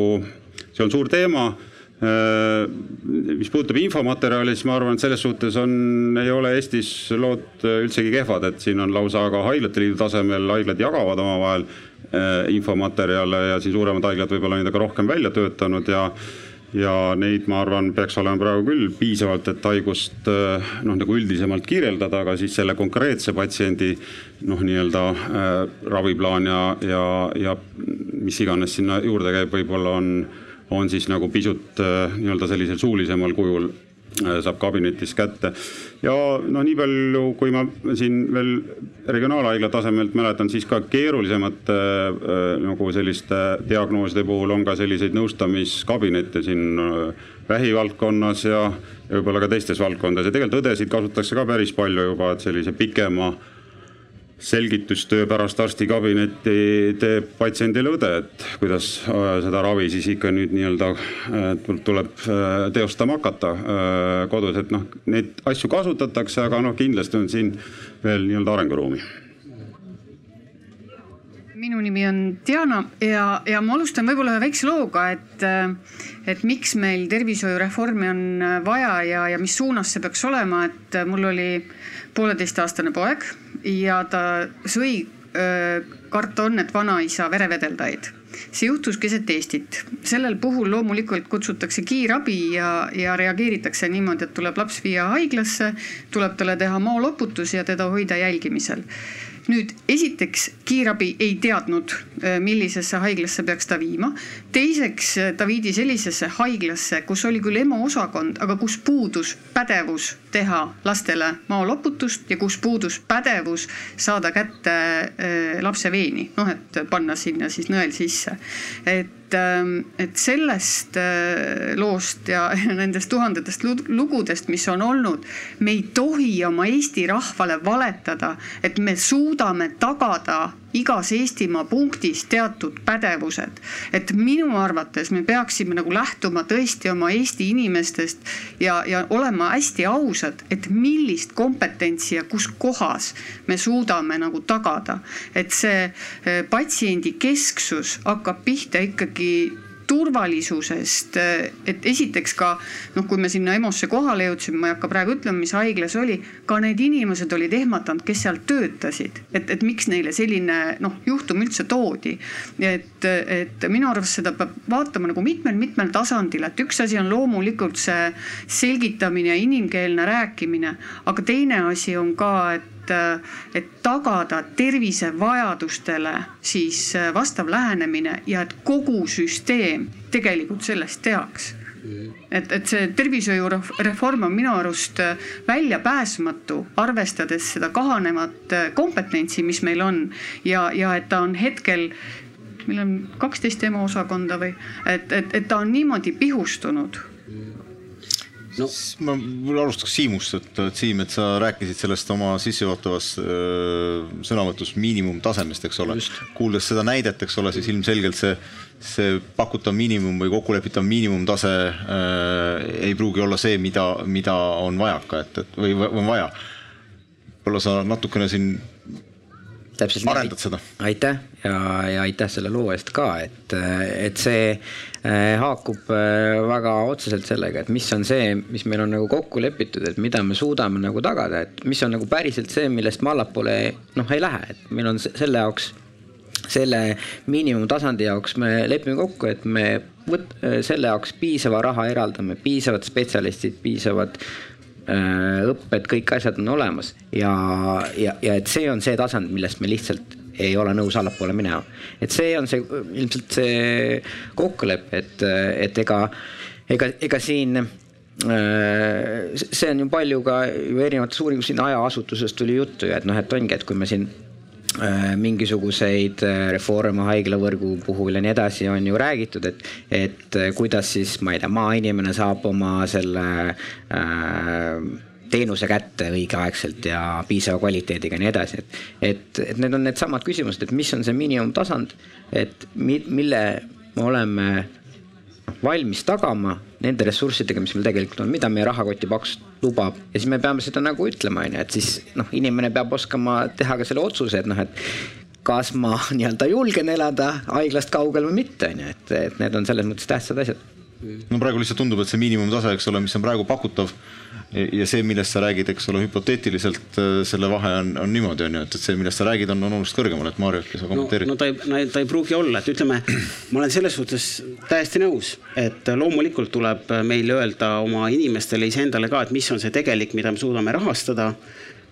see on suur teema Äh, mis puudutab infomaterjali, siis ma arvan, et selles suhtes on, ei ole Eestis lood äh, üldsegi kehvad, et siin on lausa ka haiglate liidu tasemel, haiglad jagavad omavahel äh, infomaterjale ja siin suuremad haiglad võib-olla neid ka rohkem välja töötanud ja ja neid, ma arvan, peaks olema praegu küll piisavalt, et haigust noh, nagu üldisemalt kirjeldada, aga siis selle konkreetse patsiendi noh, nii-öelda äh, raviplaan ja, ja, ja mis iganes sinna juurde käib, võib-olla on on siis nagu pisut äh, nii-öelda sellisel suulisemal kujul äh, saab kabinetis kätte. ja no nii palju, kui ma siin veel regionaalhaigla tasemelt mäletan, siis ka keerulisemate äh, nagu selliste diagnooside puhul on ka selliseid nõustamiskabinette siin vähivaldkonnas ja võib-olla ka teistes valdkondades ja tegelikult õdesid kasutatakse ka päris palju juba, et sellise pikema selgitustöö pärast arstikabinetti teeb patsiendile õde, et kuidas äh, seda ravi siis ikka nüüd nii-öelda äh, tuleb äh, teostama hakata kodus, et noh, neid asju kasutatakse, aga noh, kindlasti on siin veel nii-öelda arenguruumi. Minu nimi on Diana ja, ja ma alustan võib-olla ühe väikse looga, et, et miks meil tervishoiureformi on vaja ja, ja mis suunas see peaks olema, et mul oli pooleteistaastane poeg ja ta sõi karta on, et vanaisa verevedeldaid see juhtus keset Eestit. sellel puhul loomulikult kutsutakse kiirabi ja, ja reageeritakse niimoodi, et tuleb laps viia haiglasse, tuleb talle teha maoloputus ja teda hoida jälgimisel nüüd esiteks kiirabi ei teadnud, äh, millisesse haiglasse peaks ta viima. teiseks äh, ta viidi sellisesse haiglasse, kus oli küll EMO osakond, aga kus puudus pädevus teha lastele maoloputust ja kus puudus pädevus saada kätte äh, lapse veeni, noh, et panna sinna siis nõel sisse. et et, ähm, et sellest äh, loost ja nendest tuhandetest lugudest, mis on olnud, me ei tohi oma Eesti rahvale valetada, et me suudame tagada igas Eestimaa punktis teatud pädevused. et minu arvates me peaksime nagu lähtuma tõesti oma Eesti inimestest ja, ja olema hästi ausad, et millist kompetentsi ja kus kohas me suudame nagu tagada. et see eh, patsiendi kesksus hakkab pihta ikkagi turvalisusest, et esiteks ka noh, kui me sinna EMO-sse kohale jõudsime, ma ei hakka praegu ütlema, mis haiglas oli, ka need inimesed olid ehmatanud, kes seal töötasid, et, et miks neile selline noh, juhtum üldse toodi. et, et minu arvates seda peab vaatama nagu mitmel-mitmel tasandil, et üks asi on loomulikult see selgitamine ja inimkeelne rääkimine, aga teine asi on ka, et et, et tagada tervisevajadustele siis äh, vastav lähenemine ja et kogu süsteem tegelikult sellest teaks. Et, et see tervishoiureform on minu arust äh, väljapääsmatu, arvestades seda kahanevat äh, kompetentsi, mis meil on. Ja, ja et ta on hetkel meil on kaksteist EMO osakonda või et, et, et ta on niimoodi pihustunud no ma alustaks Siimust, et, Siim, et sa rääkisid sellest oma sissejuhatavas sõnavõtus miinimumtasemest, eks ole. kuuldes seda näidet, eks ole, siis ilmselgelt see, see pakutav miinimum või kokkulepitav miinimumtase äh, ei pruugi olla see, mida, mida on vajaka, et, et või, või on vaja. võib-olla sa natukene siin täpselt arendad seda. aitäh ja, ja aitäh selle loo eest ka, et, et see äh, haakub äh, väga otseselt sellega, et mis on see, mis meil on nagu kokku lepitud, et mida me suudame nagu tagada, et mis on nagu päriselt see, millest me allapoole noh, ei lähe, et meil on selle jaoks selle miinimumtasandi jaoks me lepime kokku, et me võt-, selle jaoks piisava raha eraldame, piisavad spetsialistid, piisavad õpped, kõik asjad on olemas. Ja, ja, ja et see on see tasand, millest me lihtsalt ei ole nõus allapoole minema. et see on see ilmselt see kokkulepe, et, et ega, ega, ega siin äh, see on ju palju ka ju erinevates uuringus siin hajaasutusest tuli juttu ja et noh, et ongi, et kui me siin Äh, mingisuguseid äh, reforme haiglavõrgu puhul ja nii edasi on ju räägitud, et, et kuidas siis, ma ei tea, maainimene saab oma selle äh, teenuse kätte õigeaegselt ja piisava kvaliteediga ja nii edasi, et, et, et need on needsamad küsimused, et mis on see miinimumtasand, et mi, mille me oleme valmis tagama nende ressurssidega, mis meil tegelikult on, mida meie rahakoti paks lubab. Ja siis me peame seda nagu ütlema, on ju, et siis noh, inimene peab oskama teha ka selle otsuse, et noh, et kas ma nii-öelda julgen elada haiglast kaugel või mitte, on ju, et, et need on selles mõttes tähtsad asjad no praegu lihtsalt tundub, et see miinimumtase, eks ole, mis on praegu pakutav ja see, millest sa räägid, eks ole, hüpoteetiliselt äh, selle vahe on, on niimoodi, on ju, et, et see, millest sa räägid, on, on oluliselt kõrgemal, et Maarja, äkki sa kommenteerid no,? no ta ei, ta ei pruugi olla, et ütleme, ma olen selles suhtes täiesti nõus, et loomulikult tuleb meil öelda oma inimestele iseendale ka, et mis on see tegelik, mida me suudame rahastada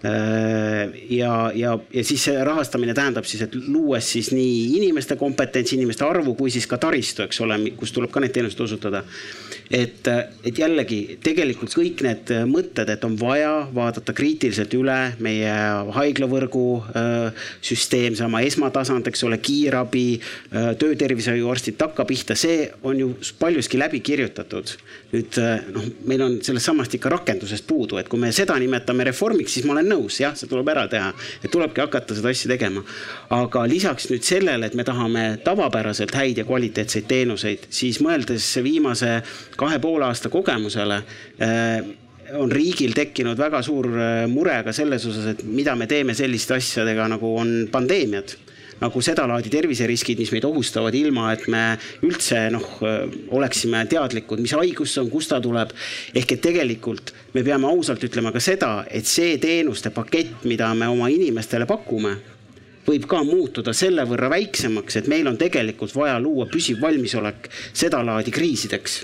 ja, ja, ja siis see rahastamine tähendab siis, et luues siis nii inimeste kompetentsi, inimeste arvu kui siis ka taristu, eks ole, kus tuleb ka neid teenuseid osutada. et, et jällegi tegelikult kõik need mõtted, et on vaja vaadata kriitiliselt üle meie haiglavõrgu äh, süsteem, sama esmatasand, eks ole, kiirabi, äh, töötervishoiuarstid takkapihta, see on ju paljuski läbi kirjutatud. nüüd noh, meil on sellest samast ikka rakendusest puudu, et kui me seda nimetame reformiks, siis ma olen olen nõus, jah, see tuleb ära teha, et tulebki hakata seda asja tegema. aga lisaks nüüd sellele, et me tahame tavapäraselt häid ja kvaliteetseid teenuseid, siis mõeldes viimase kahe poole aasta kogemusele äh, on riigil tekkinud väga suur äh, mure ka selles osas, et mida me teeme selliste asjadega, nagu on pandeemiad nagu sedalaadi terviseriskid, mis meid ohustavad, ilma et me üldse noh, oleksime teadlikud, mis haigus see on, kust ta tuleb. ehk et tegelikult me peame ausalt ütlema ka seda, et see teenuste pakett, mida me oma inimestele pakume võib ka muutuda selle võrra väiksemaks, et meil on tegelikult vaja luua püsiv valmisolek sedalaadi kriisideks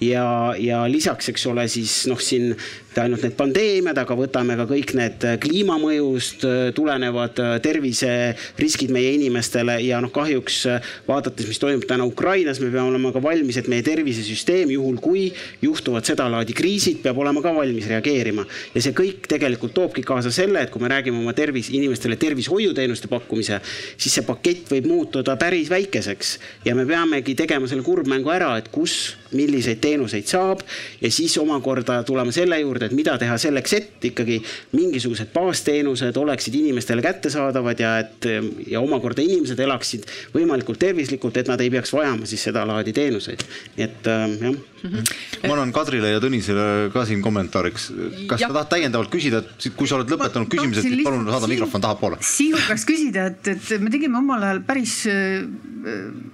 ja, ja lisaks, eks ole, siis noh, siin mitte ainult need pandeemiad, aga võtame ka kõik need kliimamõjust äh, tulenevad äh, terviseriskid meie inimestele ja noh, kahjuks äh, vaadates, mis toimub täna Ukrainas, me peame olema ka valmis, et meie tervisesüsteem, juhul kui juhtuvad sedalaadi kriisid, peab olema ka valmis reageerima. ja see kõik tegelikult toobki kaasa selle, et kui me räägime oma tervis, inimestele tervishoiuteenuste pakkumise, siis see pakett võib muutuda päris väikeseks ja me peamegi tegema selle kurbmängu ära, et kus, milliseid teenuseid saab ja siis omakorda tulema selle juurde, et mida teha selleks, et ikkagi mingisugused baasteenused oleksid inimestele kättesaadavad ja et ja omakorda inimesed elaksid võimalikult tervislikult, et nad ei peaks vajama siis sedalaadi teenuseid. nii et äh, jah mm. -hmm. ma annan Kadrile ja Tõnisele ka siin kommentaariks. kas sa tahad täiendavalt küsida, et kui sa oled lõpetanud küsimused, siis palun saada mikrofon tahapoole. Siim tahaks küsida, et, et me tegime omal ajal päris äh,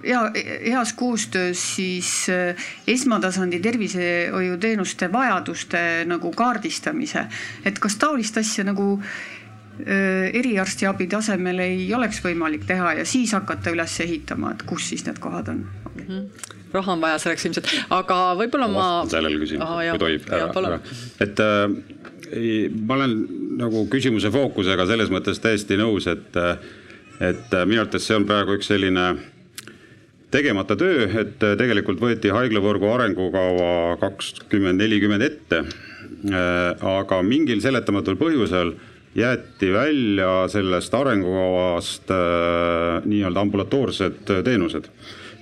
hea, heas koostöös siis äh, esmatasandi tervishoiuteenuste vajaduste nagu kaardistamise. et kas taolist asja nagu äh, eriarstiabi tasemel ei oleks võimalik teha ja siis hakata üles ehitama, et kus siis need kohad on mm? -hmm raha on vaja selleks ilmselt, aga võib-olla ma. sellele küsimusele, kui tohib et äh, ma olen nagu küsimuse fookusega selles mõttes täiesti nõus, et, et minu arvates see on praegu üks selline tegemata töö, et tegelikult võeti haiglavõrgu arengukava kakskümmend nelikümmend ette Äh, aga mingil seletamatul põhjusel jäeti välja sellest arengukavast äh, nii-öelda ambulatoorsed teenused.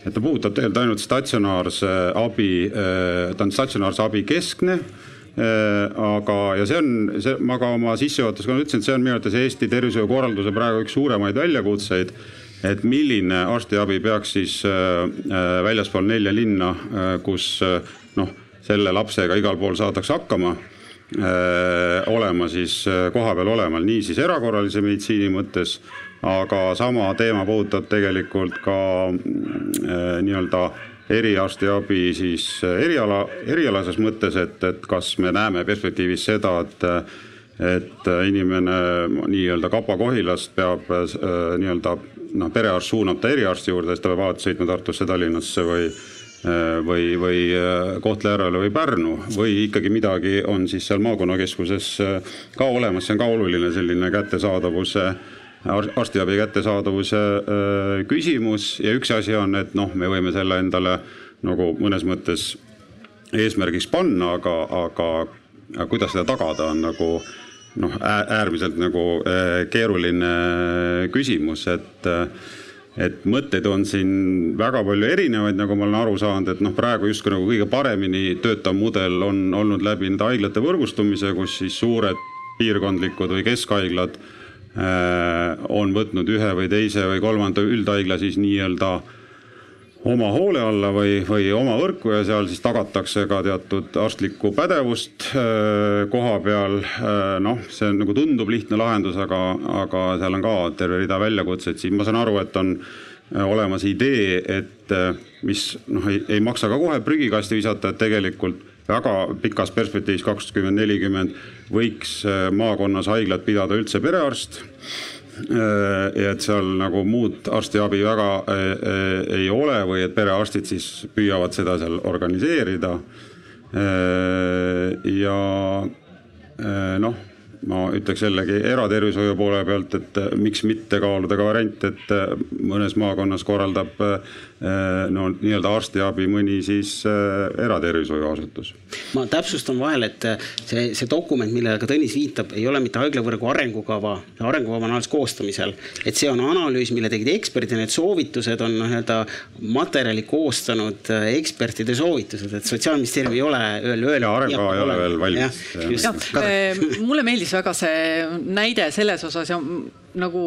et ta puudutab tegelikult ainult statsionaarse abi, äh, ta on statsionaarse abi keskne aga, ja see on, see, ma ka oma sissejuhatuses ka ütlesin, et see on minu arvates Eesti tervishoiukorralduse praegu üks suuremaid väljakutseid. Et milline arstiabi peaks siis väljaspool nelja linna, kus noh, selle lapsega igal pool saadakse hakkama Äh, olema siis äh, kohapeal olema, nii siis erakorralise meditsiini mõttes, aga sama teema puudutab tegelikult ka äh, nii-öelda eriarstiabi siis eriala, erialases mõttes, et, et kas me näeme perspektiivis seda, et et inimene nii-öelda Kapa-Kohilast peab nii-öelda noh, perearst suunab ta eriarsti juurde, siis ta peab alati sõitma Tartusse, Tallinnasse või Äh, või, või äh, Kohtla-Järvele või Pärnu või ikkagi midagi on siis seal maakonnakeskuses äh, ka olemas, see on ka oluline selline kättesaadavuse arstiabi kättesaadavuse küsimus. Ja üks asi on, et noh, me võime selle endale nagu mõnes mõttes eesmärgiks panna, aga, aga kuidas seda tagada, on nagu noh, äärmiselt nagu keeruline küsimus, et et mõtteid on siin väga palju erinevaid, nagu ma olen aru saanud, et noh, praegu justkui nagu kõige paremini töötav mudel on olnud läbi nende haiglate võrgustumise, kus siis suured piirkondlikud või keskhaiglad on võtnud ühe või teise või kolmanda üldhaigla siis nii-öelda äh, oma hoole alla või, või oma võrku ja seal siis tagatakse ka teatud arstlikku pädevust äh, koha peal. Äh, noh, see nagu tundub lihtne lahendus, aga, aga seal on ka terve rida väljakutseid, siin ma saan aru, et on äh, olemas idee, et mis noh, ei, maksa ka kohe prügikasti visata, et tegelikult väga pikas perspektiivis kakskümmend, nelikümmend võiks maakonnas haiglat pidada üldse perearst et seal nagu muud arstiabi väga äh, äh, ei ole või et perearstid siis püüavad seda seal organiseerida. ja noh ma ütleks jällegi eratervishoiu poole pealt, et äh, miks mitte kaaluda ka varianti, et äh, mõnes maakonnas korraldab äh, no nii-öelda arstiabi mõni siis eratervishoiuasutus. ma täpsustan vahele, et see, see dokument, millele ka Tõnis viitab, ei ole mitte haiglavõrgu arengukava, arengukava on alles koostamisel. et see on analüüs, mille tegid eksperdid ja need soovitused on nii-öelda materjali koostanud ekspertide soovitused, et sotsiaalministeerium ei ole veel öelnud. arengukava ei ole veel valmis. mulle meeldis meeldis väga see näide selles osas ja nagu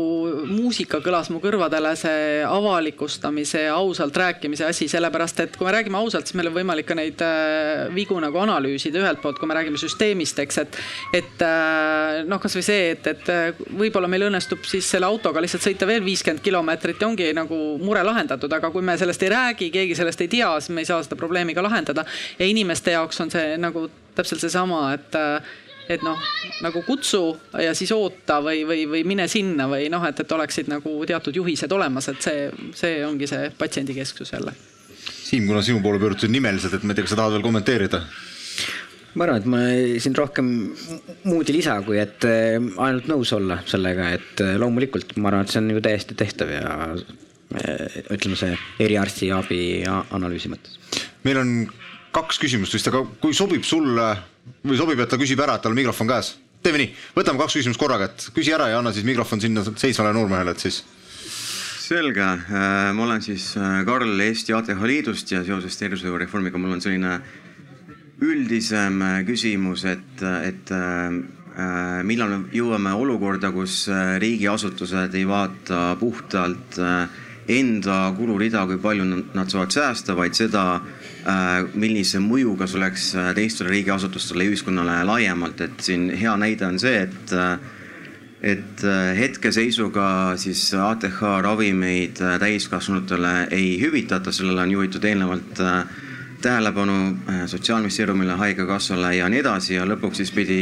muusika kõlas mu kõrvadele, see avalikustamise ja ausalt rääkimise asi, sellepärast et kui me räägime ausalt, siis meil on võimalik ka neid äh, vigu nagu analüüsida ühelt poolt, kui me räägime süsteemist, eks, et. et äh, noh, kasvõi see, et, et äh, võib-olla meil õnnestub siis selle autoga lihtsalt sõita veel viiskümmend kilomeetrit ja ongi nagu mure lahendatud, aga kui me sellest ei räägi, keegi sellest ei tea, siis me ei saa seda probleemi ka lahendada. ja inimeste jaoks on see nagu täpselt seesama, et et noh, nagu kutsu ja siis oota või, või, või mine sinna või noh, et, et oleksid nagu teatud juhised olemas, et see, see ongi see patsiendikesksus jälle. Siim, kuna sinu poole pöördusid nimeliselt, et ma ei tea, kas sa tahad veel kommenteerida? ma arvan, et ma siin rohkem muud ei lisa, kui et äh, ainult nõus olla sellega, et äh, loomulikult ma arvan, et see on ju täiesti tehtav ja äh, ütleme, see eriarstiabi analüüsi mõttes. meil on kaks küsimust vist, aga kui sobib sulle sobib, et ta küsib ära, et tal on mikrofon käes? teeme nii, võtame kaks küsimust korraga, et küsi ära ja anna siis mikrofon sinna seisvale noormehele, et siis. selge, ma olen siis Karl Eesti ATH Liidust ja seoses tervishoiureformiga mul on selline üldisem äh, küsimus, et, et äh, millal me jõuame olukorda, kus äh, riigiasutused ei vaata puhtalt enda kulurida, kui palju nad saavad säästa, vaid seda, millise mõjuga see oleks teistele riigiasutustele ja ühiskonnale laiemalt, et siin hea näide on see, et et hetkeseisuga siis ATH ravimeid täiskasvanutele ei hüvitata, sellele on juhitud eelnevalt äh, tähelepanu äh, Sotsiaalministeeriumile, Haigekassale ja nii edasi ja lõpuks siis pidi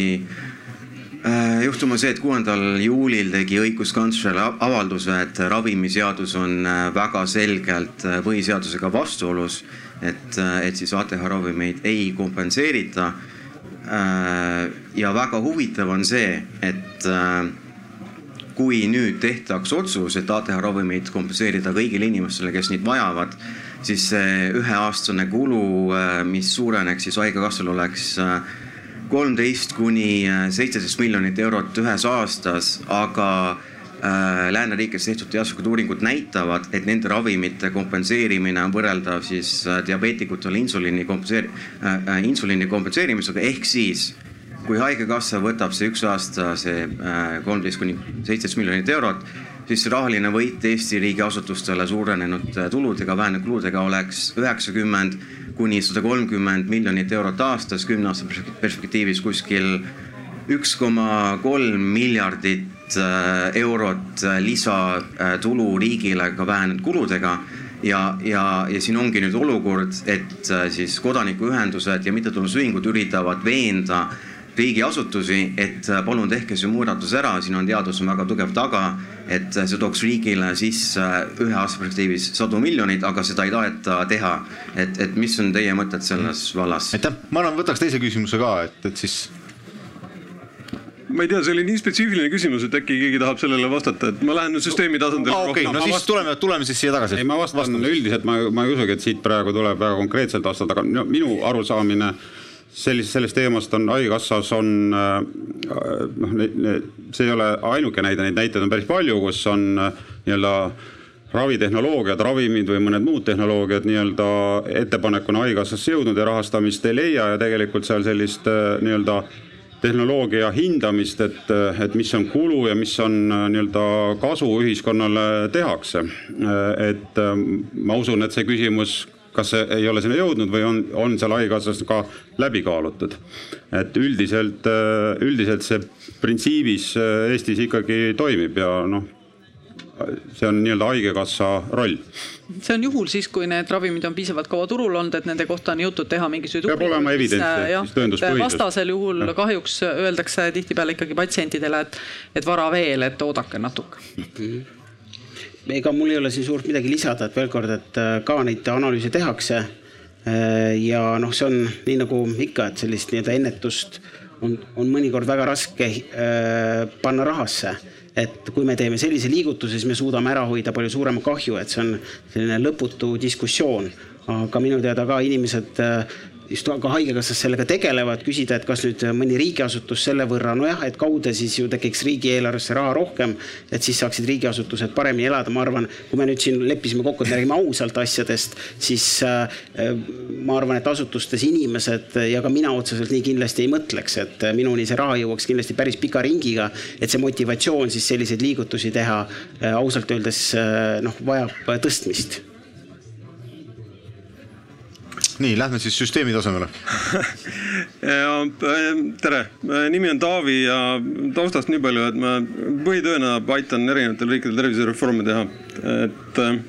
äh, juhtuma see, et kuuendal juulil tegi õiguskantsler avalduse, et ravimiseadus on äh, väga selgelt põhiseadusega vastuolus. Et, et siis ATH ravimeid ei kompenseerita. ja väga huvitav on see, et kui nüüd tehtaks otsus, et ATH ravimeid kompenseerida kõigile inimestele, kes neid vajavad siis see üheaastane kulu, äh, mis suureneks siis haigekassal oleks äh, kolmteist kuni äh, seitseteist miljonit eurot ühes aastas, aga lääneriikides tehtud teaduslikud uuringud näitavad, et nende ravimite kompenseerimine on võrreldav siis diabeetikutele insuliini kompenseeri- äh,, insuliini kompenseerimisega, ehk siis kui haigekassa võtab see üks aasta, see kolmteist kuni seitseteist miljonit eurot siis rahaline võit Eesti riigiasutustele suurenenud äh, tuludega, vähenenud kuludega oleks üheksakümmend kuni sada kolmkümmend miljonit eurot aastas, kümne aasta perspektiivis kuskil üks koma kolm miljardit äh, eurot äh, lisatulu riigile ka vähenenud kuludega ja, ja, ja siin ongi nüüd olukord, et siis kodanikuühendused ja mittetulundusühingud üritavad veenda riigiasutusi, et äh, palun tehke see muudatus ära, siin on teadus on väga tugev taga, et äh, see tooks riigile sisse äh, ühe aasta perspektiivis sadu miljoneid, aga seda ei taheta teha. et, et mis on teie mõtted selles vallas? aitäh, ma arvan, võtaks teise küsimuse ka, et, et siis ma ei tea, see oli nii spetsiifiline küsimus, et äkki keegi tahab sellele vastata, et ma lähen süsteemi tasandil ah,. okei okay,, no siis vast... tuleme, tuleme siis siia tagasi. ei, ma vastan Vastame. üldiselt, ma, ma ei usugi, et siit praegu tuleb väga konkreetselt vastata, aga no, minu arusaamine sellist, sellest teemast on Haigekassas on äh, noh, see ei ole ainuke näide, neid näiteid on päris palju, kus on äh, nii-öelda ravitehnoloogiad, ravimid või mõned muud tehnoloogiad nii-öelda ettepanekuna Haigekassasse jõudnud ja rahastamist ei leia ja tegelikult seal sellist äh, nii-öelda tehnoloogia hindamist, et, et mis on kulu ja mis on nii-öelda kasu ühiskonnale tehakse. et ma usun, et see küsimus kas see ei ole sinna jõudnud või on, on seal haigekassas ka läbi kaalutud. et üldiselt, äh, üldiselt see printsiibis äh, Eestis ikkagi toimib ja noh, see on nii-öelda haigekassa roll. See on juhul siis, kui need ravimid on piisavalt kaua turul olnud, et nende kohta on jõutud teha mingisuguseid. peab olema evidents, siis tõenduspõhisus. vastasel juhul ja. kahjuks öeldakse tihtipeale ikkagi patsientidele, et, et vara veel, et oodake natuke mm. -hmm ega mul ei ole siin suurt midagi lisada, et veel kord, et äh, ka neid analüüse tehakse. Äh, ja noh, see on nii nagu ikka, et sellist nii-öelda ennetust on, on mõnikord väga raske äh, panna rahasse et kui me teeme sellise liigutuse, siis me suudame ära hoida palju suurema kahju, et see on selline lõputu diskussioon. aga minu teada ka inimesed just ka Haigekassas sellega tegelevad, küsida, et kas nüüd mõni riigiasutus selle võrra, nojah, et kaude siis ju tekiks riigieelarvesse raha rohkem, et siis saaksid riigiasutused paremini elada, ma arvan, kui me nüüd siin leppisime kokku, et me räägime ausalt asjadest, siis äh, ma arvan, et asutustes inimesed ja ka mina otseselt nii kindlasti ei mõtleks, et minuni see raha jõuaks kindlasti päris pika ringiga, et see motivatsioon siis selliseid liigutusi teha äh, ausalt öeldes äh, noh, vajab tõstmist nii, lähme siis süsteemi tasemele ja äh, tere, nimi on Taavi ja taustast nii palju, et ma põhitööna aitan erinevatel riikidel tervisereforme teha, et äh,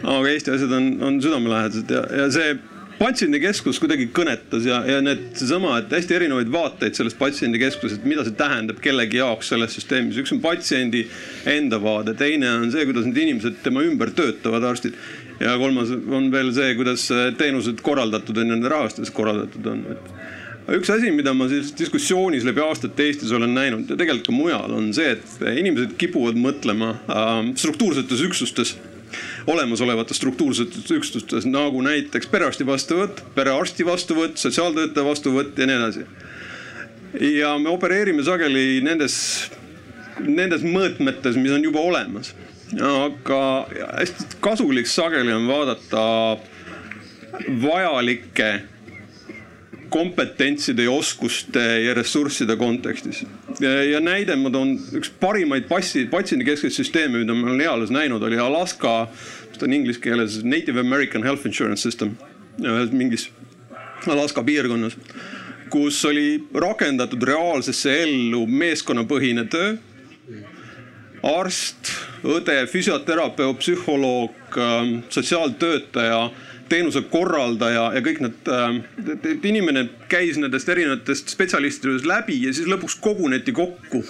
aga Eesti asjad on, on südamelähedased ja, ja see patsiendikeskus kuidagi kõnetas ja, ja need seesama, et hästi erinevaid vaateid sellest patsiendikeskusest, mida see tähendab kellegi jaoks selles süsteemis. üks on patsiendi enda vaade, teine on see, kuidas need inimesed tema ümber töötavad, arstid. Ja kolmas on veel see, kuidas teenused korraldatud on ja nende rahastus korraldatud on, üks asi, mida ma siis diskussioonis läbi aastate Eestis olen näinud ja tegelikult ka mujal, on see, et inimesed kipuvad mõtlema äh, struktuursetes üksustes olemasolevates struktuursetes üksustes nagu näiteks perearsti vastuvõtt, perearsti vastuvõtt, sotsiaaltöötaja vastuvõtt ja nii edasi. ja me opereerime sageli nendes, nendes mõõtmetes, mis on juba olemas. Aga hästi kasulik sageli on vaadata vajalikke kompetentside ja oskuste ja ressursside kontekstis. ja näide, ma toon üks parimaid passi, patsiendikeskseid süsteeme, mida ma olen eales näinud, oli Alaska, mis ta on inglise keeles, Native American Health Insurance System. mingis Alaska piirkonnas, kus oli rakendatud reaalsesse ellu meeskonnapõhine töö. Arst, õde, füsioterapeut, psühholoog, sotsiaaltöötaja teenuse korraldaja ja kõik need, et inimene käis nendest erinevatest spetsialistidest läbi ja siis lõpuks koguneti kokku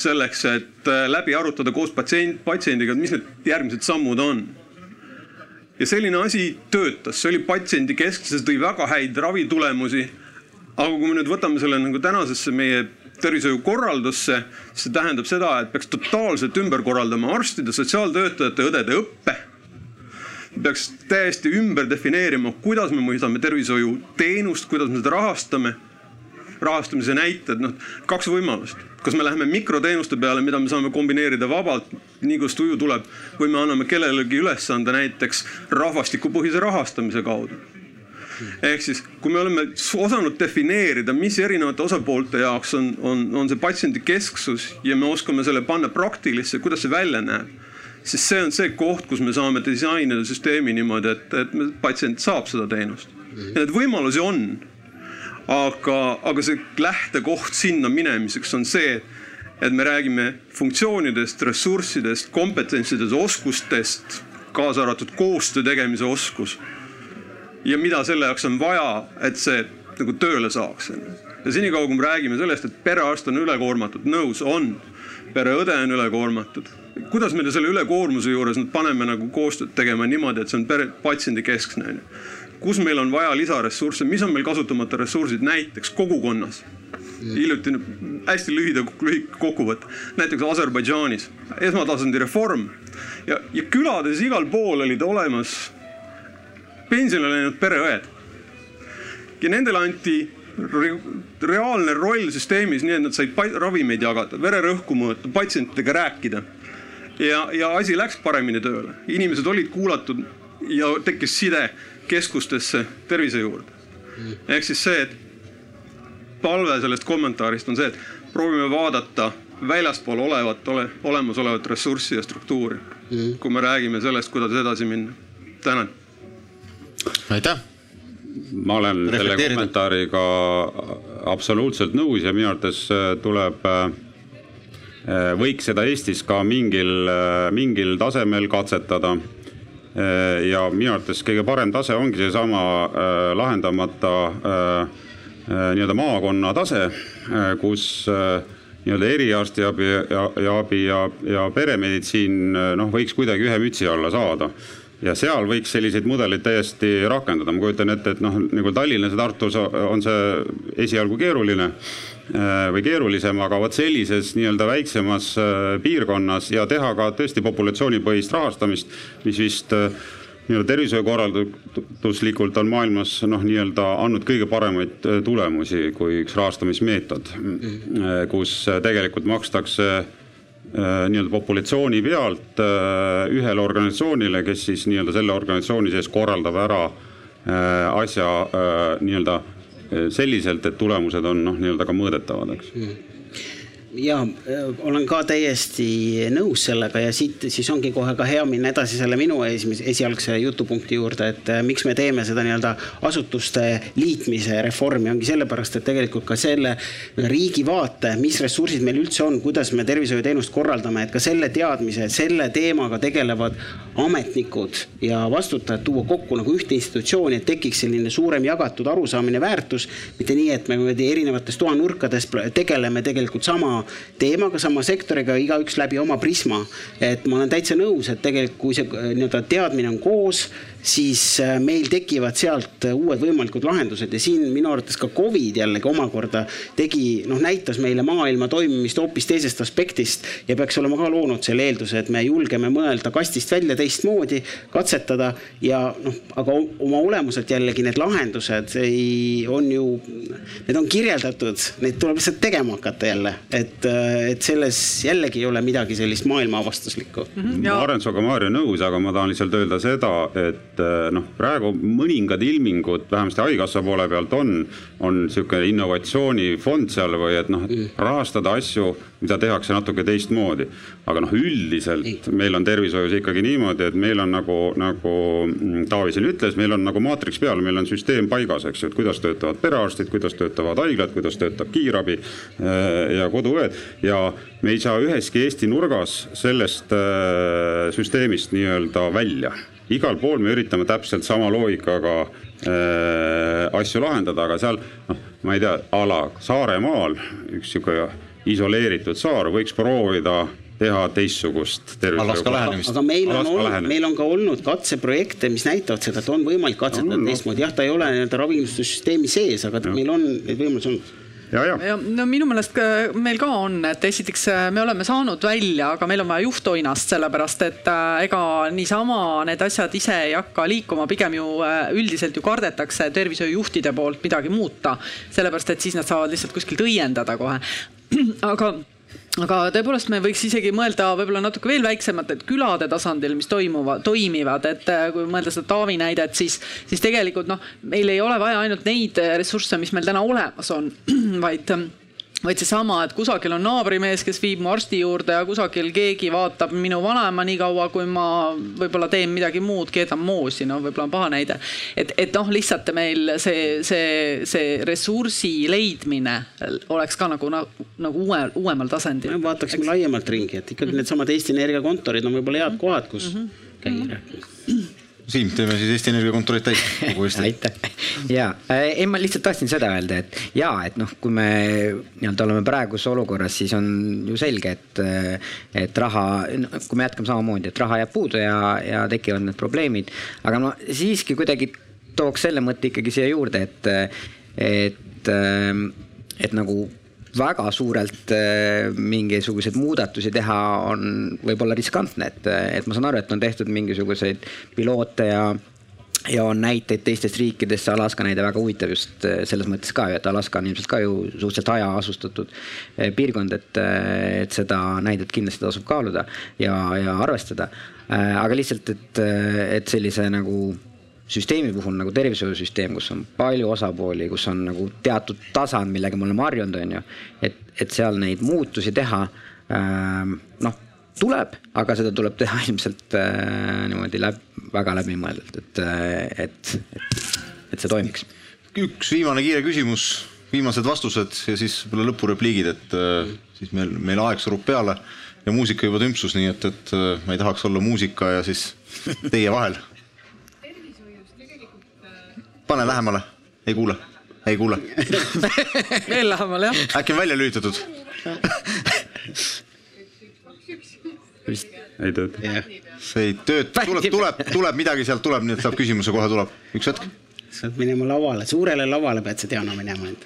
selleks, et läbi arutada koos patsient, patsiendiga, mis need järgmised sammud on. ja selline asi töötas, see oli patsiendi keskses, tõi väga häid ravitulemusi. aga kui me nüüd võtame selle nagu tänasesse meie tervishoiukorraldusse, see tähendab seda, et peaks totaalselt ümber korraldama arstide, sotsiaaltöötajate, õdede õppe. Peaks täiesti ümber defineerima, kuidas me mõistame tervishoiuteenust, kuidas me seda rahastame. rahastamise näited, noh kaks võimalust, kas me läheme mikroteenuste peale, mida me saame kombineerida vabalt, nii kuidas tuju tuleb, või me anname kellelegi ülesande näiteks rahvastikupõhise rahastamise kaudu ehk siis, kui me oleme osanud defineerida, mis erinevate osapoolte jaoks on, on, on see patsiendi kesksus ja me oskame selle panna praktilisse, kuidas see välja näeb siis see on see koht, kus me saame disainida süsteemi niimoodi, et, et patsient saab seda teenust. ja neid võimalusi on. aga, aga see lähtekoht sinna minemiseks on see, et me räägime funktsioonidest, ressurssidest, kompetentsidest, oskustest, kaasa arvatud koostöö tegemise oskus. Ja mida selle jaoks on vaja, et see nagu tööle saaks. ja senikaua, kui me räägime sellest, et perearst on ülekoormatud, nõus, on. pereõde on ülekoormatud kuidas me selle ülekoormuse juures nüüd paneme nagu koostööd tegema niimoodi, et see on pere, patsiendi keskne on ju. kus meil on vaja lisaressursse, mis on meil kasutamata ressursid näiteks kogukonnas hiljuti hästi lühida, lühike kokkuvõte, näiteks Aserbaidžaanis esmatasandi reform ja, ja külades igal pool olid olemas pensionile läinud pereõed. ja nendele anti re, reaalne roll süsteemis, nii et nad said ravimeid jagada, vererõhku mõõta, patsientidega rääkida ja, ja asi läks paremini tööle, inimesed olid kuulatud ja tekkis side keskustesse tervise juurde. ehk siis see, et palve sellest kommentaarist on see, et proovime vaadata väljaspool olevat ole,, olemasolevat ressurssi ja struktuuri mm.. kui me räägime sellest, kuidas edasi minna. tänan. Aitäh. ma olen selle kommentaariga absoluutselt nõus ja minu arvates tuleb äh, Äh, võiks seda Eestis ka mingil, äh, mingil tasemel katsetada. Äh, ja minu arvates kõige parem tase ongi seesama lahendamata nii-öelda maakonna tase, kus nii-öelda eriarstiabi ja, ja abi ja, ja peremeditsiin noh, võiks kuidagi ühe mütsi alla saada ja seal võiks selliseid mudeleid täiesti rakendada, ma kujutan ette, et noh, nagu Tallinnas ja Tartus on see esialgu keeruline Äh, või keerulisem, aga vot sellises nii-öelda väiksemas äh, piirkonnas ja teha ka tõesti populatsioonipõhist rahastamist, mis vist äh, nii-öelda tervishoiukorralduslikult on maailmas noh, nii-öelda andnud kõige paremaid tulemusi kui üks rahastamismeetod, kus tegelikult makstakse nii-öelda populatsiooni pealt ühele organisatsioonile, kes siis nii-öelda selle organisatsiooni sees korraldab ära asja nii-öelda selliselt, et tulemused on noh, nii-öelda ka mõõdetavad, eks. Ja äh, olen ka täiesti nõus sellega ja siit siis ongi kohe ka hea minna edasi selle minu esimese, esialgse jutupunkti juurde, et äh, miks me teeme seda nii-öelda asutuste liitmise reformi, ongi sellepärast, et tegelikult ka selle riigi vaate, mis ressursid meil üldse on, kuidas me tervishoiuteenust korraldame, et ka selle teadmise, selle teemaga tegelevad ametnikud ja vastutajad tuua kokku nagu ühte institutsiooni, et tekiks selline suurem jagatud arusaamine, väärtus. mitte nii, et me erinevates toanurkades tegeleme tegelikult sama teemaga, sama sektoriga, igaüks läbi oma prisma. et ma olen täitsa nõus, et tegelikult kui see äh, nii-öelda teadmine on koos, siis äh, meil tekivad sealt äh, uued võimalikud lahendused ja siin minu arvates ka Covid jällegi omakorda tegi, noh, näitas meile maailma toimimist hoopis teisest aspektist ja peaks olema ka loonud selle eelduse, et me julgeme mõelda kastist välja teistmoodi, katsetada ja noh, aga oma olemuselt jällegi need lahendused ei, on ju, need on kirjeldatud, neid tuleb lihtsalt tegema hakata jälle, et, et selles jällegi ei ole midagi sellist maailmaavastuslikku mm. -hmm, ma olen sinuga, Maarja, nõus, aga ma tahan lihtsalt öelda seda, et noh, praegu mõningad ilmingud vähemasti haigekassa poole pealt on, on niisugune innovatsioonifond seal või et noh, mm. rahastada asju, mida tehakse natuke teistmoodi. aga noh, üldiselt meil on tervishoius ikkagi niimoodi, et meil on nagu, nagu Taavi siin ütles, meil on nagu maatriks peal, meil on süsteem paigas, eks ju, et kuidas töötavad perearstid, kuidas töötavad haiglad, kuidas töötab kiirabi äh, ja koduõed ja me ei saa üheski Eesti nurgas sellest äh, süsteemist nii-öelda välja igal pool me üritame täpselt sama loogikaga äh, asju lahendada, aga seal noh, ma ei tea, a la Saaremaal üks sihuke isoleeritud saar võiks proovida teha teistsugust tervishoiu. aga meil on olnud, meil on ka olnud katseprojekte, mis näitavad seda, et on võimalik katsetada teistmoodi, jah, ta ei ole nii-öelda ravikindlustussüsteemi sees, aga ja. meil on neid võimalusi olnud ja, ja. ja no minu meelest meil ka on, et esiteks äh, me oleme saanud välja, aga meil on vaja juhtoinast, sellepärast et äh, ega niisama need asjad ise ei hakka liikuma, pigem ju äh, üldiselt ju kardetakse tervishoiujuhtide poolt midagi muuta, sellepärast et siis nad saavad lihtsalt kuskilt õiendada kohe. aga aga tõepoolest me võiks isegi mõelda võib-olla natuke veel väiksemat, et külade tasandil, mis toimuvad, toimivad, et äh, kui mõelda seda Taavi näidet, siis, siis tegelikult noh, meil ei ole vaja ainult neid ressursse, mis meil täna olemas on, vaid vaid seesama, et kusagil on naabrimees, kes viib mu arsti juurde ja kusagil keegi vaatab minu vanaema nii kaua, kui ma võib-olla teen midagi muud, keedan moosi, noh, võib-olla on paha näide. et, et noh, lihtsalt meil see, see, see ressursi leidmine oleks ka nagu, nagu, nagu uue, uuemal tasandil. vaataksime laiemalt ringi, et ikkagi needsamad Eesti Energia kontorid on võib-olla head kohad, kus mm -hmm. käia rääkimas Siim, teeme siis Eesti Energia kontorid täis kogu Eesti. aitäh. ja, ei, ma lihtsalt tahtsin seda öelda, et ja, et noh, kui me nii-öelda oleme praeguses olukorras, siis on ju selge, et, et raha, kui me jätkame samamoodi, et raha jääb puudu ja, ja tekivad need probleemid. aga ma siiski kuidagi tooks selle mõtte ikkagi siia juurde, et, et, et nagu väga suurelt äh, mingisuguseid muudatusi teha on võib-olla riskantne, et, et ma saan aru, et on tehtud mingisuguseid piloote ja ja on näiteid teistest riikidest, see Alaska näide väga huvitav just äh, selles mõttes ka et Alaska on ilmselt ka ju suhteliselt hajaasustatud äh, piirkond, et, et seda näidet kindlasti tasub kaaluda ja, ja arvestada. aga lihtsalt, et, et sellise nagu süsteemi puhul nagu tervishoiusüsteem, kus on palju osapooli, kus on nagu teatud tasand, millega me oleme harjunud, on ju. et, et seal neid muutusi teha äh, noh, tuleb, aga seda tuleb teha ilmselt äh, niimoodi läbi, väga läbimõeldult, et, äh, et, et, et see toimiks. üks viimane kiire küsimus, viimased vastused ja siis võib-olla lõpurepliigid, et äh, siis meil, meil aeg surub peale ja muusika juba tümpsus, nii et, et äh, ma ei tahaks olla muusika ja siis teie vahel pane lähemale, ei kuule, ei kuule. Veel lähemale jah. äkki on välja lülitatud? Ei tööta. Yeah.. see ei tööta, tuleb, tuleb, tuleb midagi sealt tuleb, nii et saab küsimuse kohe tuleb, üks hetk. sa pead minema lavale, suurele lavale pead sa Diana minema nüüd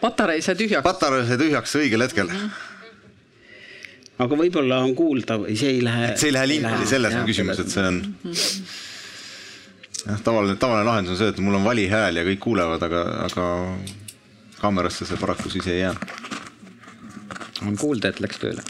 patarei sai tühjaks. patarei sai tühjaks õigel hetkel aga võib-olla on kuulda või see ei lähe. see ei lähe linti, selles on küsimus, et see on. jah, tavaline, tavaline lahendus on see, et mul on vali hääl ja kõik kuulevad, aga, aga kaamerasse see paraku siis ei jää. on kuulda, et läks tööle.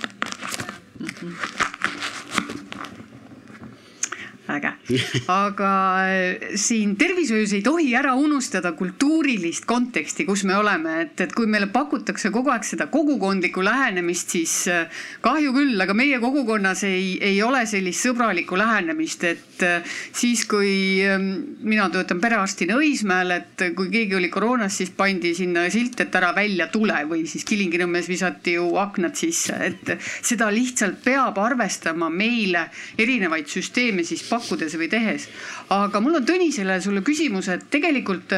Äge, aga äh, siin tervishoius ei tohi ära unustada kultuurilist konteksti, kus me oleme, et, et kui meile pakutakse kogu aeg seda kogukondlikku lähenemist, siis äh, kahju küll, aga meie kogukonnas ei, ei ole sellist sõbralikku lähenemist, et äh, siis, kui ähm, mina töötan perearstina Õismäel, et kui keegi oli koroonas, siis pandi sinna silt, et ära välja tule või siis Kilingi-Nõmmes visati ju aknad sisse, et seda lihtsalt peab arvestama meile erinevaid süsteeme siis pakkudes või tehes. aga mul on Tõnisele sulle küsimus, et tegelikult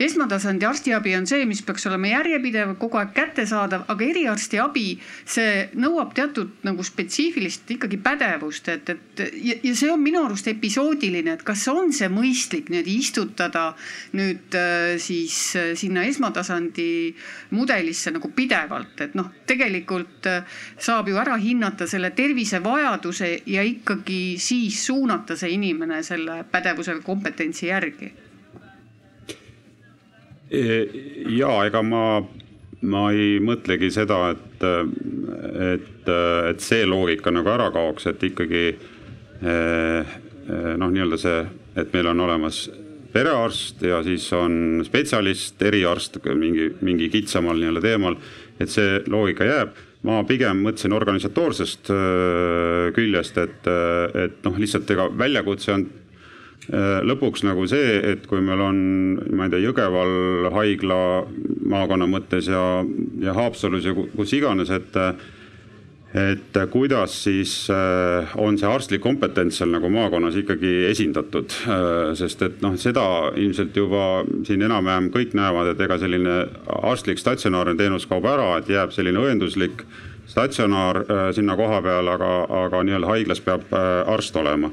esmatasandi arstiabi on see, mis peaks olema järjepidev, kogu aeg kättesaadav, aga eriarstiabi, see nõuab teatud nagu spetsiifilist ikkagi pädevust, et, et ja, ja see on minu arust episoodiline, et kas on see mõistlik nüüd istutada nüüd äh, siis äh, sinna esmatasandi mudelisse nagu pidevalt, et noh, tegelikult äh, saab ju ära hinnata selle tervisevajaduse ja ikkagi siis suunata see inimene selle pädevuse või kompetentsi järgi ja ega ma, ma ei mõtlegi seda, et, et, et see loogika nagu ära kaoks, et ikkagi noh, nii-öelda see, et meil on olemas perearst ja siis on spetsialist, eriarst mingi, mingi kitsamal nii-öelda teemal, et see loogika jääb. Ma pigem mõtlesin organisatoorsest küljest, et, et noh, lihtsalt ega väljakutse on lõpuks nagu see, et kui meil on, ma ei tea, Jõgeval haigla maakonna mõttes ja, ja Haapsalus ja kus iganes, et et kuidas siis äh, on see arstlik kompetents seal nagu maakonnas ikkagi esindatud, äh, sest et noh, seda ilmselt juba siin enam-vähem kõik näevad, et ega selline arstlik statsionaarne teenus kaob ära, et jääb selline õenduslik statsionaar sinna koha peale, aga, aga nii-öelda haiglas peab arst olema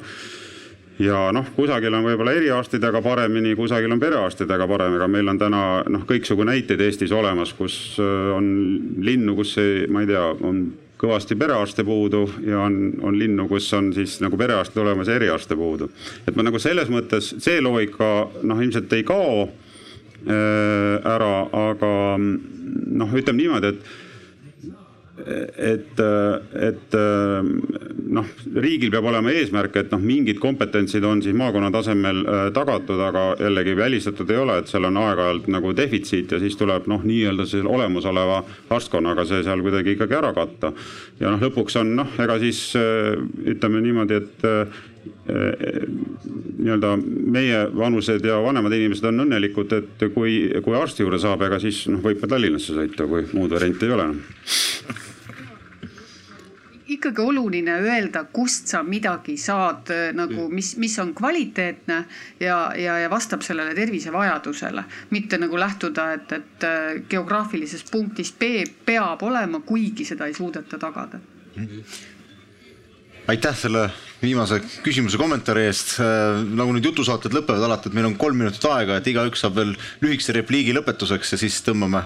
ja noh, kusagil on võib-olla eriarstidega paremini, kusagil on perearstidega parem, aga meil on täna noh, kõiksugu näiteid Eestis olemas, kus äh, on linnu, kus ei, ma ei tea, on kõvasti perearste puudu ja on, on linnu, kus on siis nagu perearstid olemas ja eriarste puudu. et ma nagu selles mõttes see loogika noh, ilmselt ei kao äh, ära, aga noh, ütleme niimoodi, et et, et noh, riigil peab olema eesmärk, et noh, mingid kompetentsid on siis maakonna tasemel äh, tagatud, aga jällegi välistatud ei ole, et seal on aeg-ajalt nagu defitsiit ja siis tuleb noh, nii-öelda selle olemasoleva arstkonnaga see seal kuidagi ikkagi ära katta. ja noh, lõpuks on noh, ega siis äh, ütleme niimoodi, et äh, nii-öelda meie vanused ja vanemad inimesed on õnnelikud, et kui, kui arsti juurde saab, ega siis noh, võib ka Tallinnasse sõita, kui muud varianti ei ole ikkagi oluline öelda, kust sa midagi saad nagu, mis, mis on kvaliteetne ja, ja, ja vastab sellele tervisevajadusele. mitte nagu lähtuda, et, et äh, geograafilises punktis B peab olema, kuigi seda ei suudeta tagada aitäh selle viimase küsimuse kommentaari eest. Äh, nagu nüüd jutusaated lõpevad alati, et meil on kolm minutit aega, et igaüks saab veel lühikese repliigi lõpetuseks ja siis tõmbame,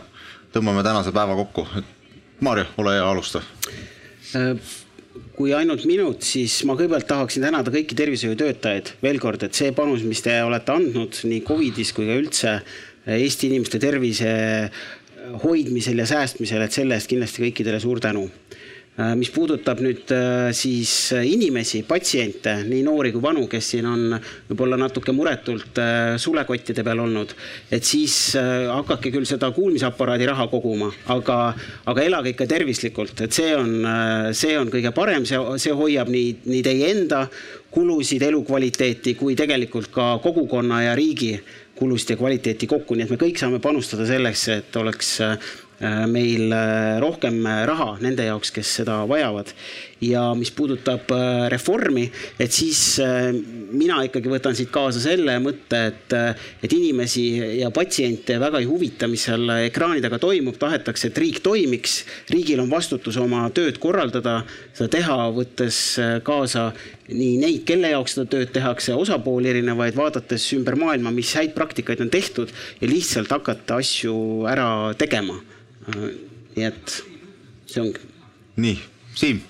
tõmbame tänase päeva kokku. Maarja, ole hea, alusta Äh, kui ainult minut, siis ma kõigepealt tahaksin tänada kõiki tervishoiutöötajaid veel kord, et see panus, mis te olete andnud nii Covidis kui ka üldse Eesti inimeste tervise hoidmisel ja säästmisel, et selle eest kindlasti kõikidele suur tänu mis puudutab nüüd äh, siis äh, inimesi, patsiente, nii noori kui vanu, kes siin on võib-olla natuke muretult sulekottide peal olnud, et siis hakake küll seda kuulmisaparaadi raha koguma, aga, aga elage ikka tervislikult, et see on, see on kõige parem, see, see hoiab nii, nii teie enda kulusid, elukvaliteeti kui tegelikult ka kogukonna ja riigi kulusid ja kvaliteeti kokku, nii et me kõik saame panustada selleks, et oleks Äh, meil äh, rohkem äh, raha nende jaoks, kes seda vajavad. ja mis puudutab reformi, et siis mina ikkagi võtan siit kaasa selle mõtte, et, et inimesi ja patsiente väga ei huvita, mis seal ekraani taga toimub, tahetakse, et riik toimiks. riigil on vastutus oma tööd korraldada, seda teha, võttes kaasa nii neid, kelle jaoks seda tööd tehakse, osapooli erinevaid, vaadates ümber maailma, mis häid praktikaid on tehtud ja lihtsalt hakata asju ära tegema nii et see ongi. nii, Siim,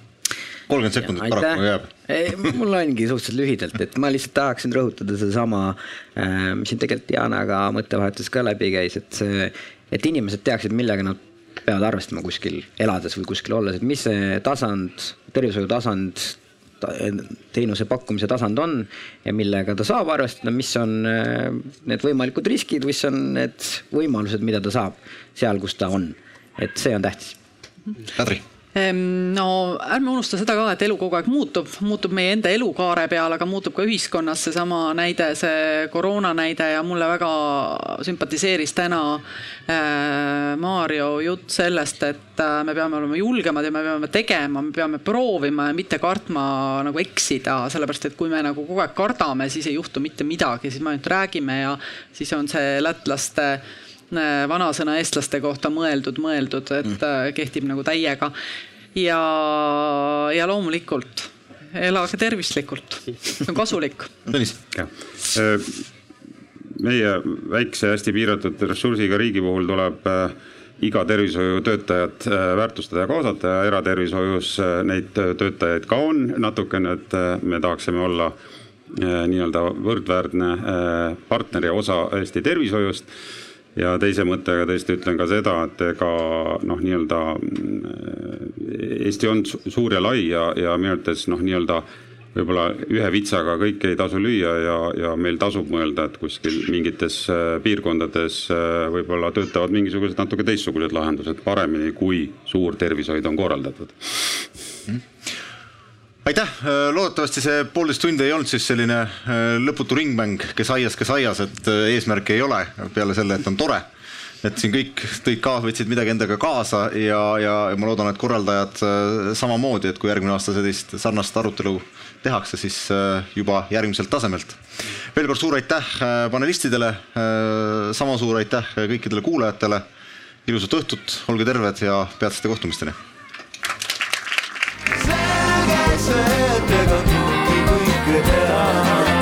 kolmkümmend sekundit paraku jääb. mul ongi suhteliselt lühidalt, et ma lihtsalt tahaksin rõhutada sedasama, äh, mis siin tegelikult Janaga mõttevahetus ka läbi käis, et see, et inimesed teaksid, millega nad peavad arvestama kuskil elades või kuskil olles, et mis see tasand, tervishoiutasand teenuse pakkumise tasand on ja millega ta saab arvestada, mis on äh, need võimalikud riskid, mis on need võimalused, mida ta saab seal, kus ta on. et see on tähtis. Kadri no ärme unusta seda ka, et elu kogu aeg muutub, muutub meie enda elukaare peal, aga muutub ka ühiskonnas seesama näide, see koroona näide ja mulle väga sümpatiseeris täna äh, Maarjo jutt sellest, et äh, me peame olema julgemad ja me peame tegema, me peame proovima ja mitte kartma nagu eksida, sellepärast et kui me nagu kogu aeg kardame, siis ei juhtu mitte midagi, siis me ainult räägime ja siis on see lätlaste vanasõna eestlaste kohta mõeldud, mõeldud, et mm. Äh, kehtib nagu täiega. ja, ja loomulikult elage tervislikult, see on kasulik. Tõnis. Äh, meie väikse, hästi piiratud ressursiga riigi puhul tuleb iga tervishoiutöötajat väärtustada ja kaasata ja eratervishoius neid töötajaid ka on natukene, et me tahaksime olla nii-öelda võrdväärne partner ja osa Eesti tervishoiust ja teise mõttega tõesti ütlen ka seda, et ega noh, nii-öelda mm, Eesti on suur ja lai ja, ja minu arvates noh, nii-öelda võib-olla ühe vitsaga kõike ei tasu lüüa ja, ja meil tasub mõelda, et kuskil mingites äh, piirkondades äh, võib-olla töötavad mingisugused natuke teistsugused lahendused paremini, kui suur tervishoid on korraldatud. Mm aitäh, äh, loodetavasti see poolteist tundi ei olnud siis selline äh, lõputu ringmäng, kes aias, kes aias, et äh, eesmärki ei ole peale selle, et on tore. et siin kõik tõid ka, võtsid midagi endaga kaasa ja, ja ma loodan, et korraldajad samamoodi, et kui järgmine aasta sellist sarnast arutelu tehakse, siis juba järgmiselt tasemelt. veel kord suur aitäh panelistidele, sama suur aitäh kõikidele kuulajatele. ilusat õhtut, olge terved ja peatsete kohtumisteni pääsen ega keegi kõike teha.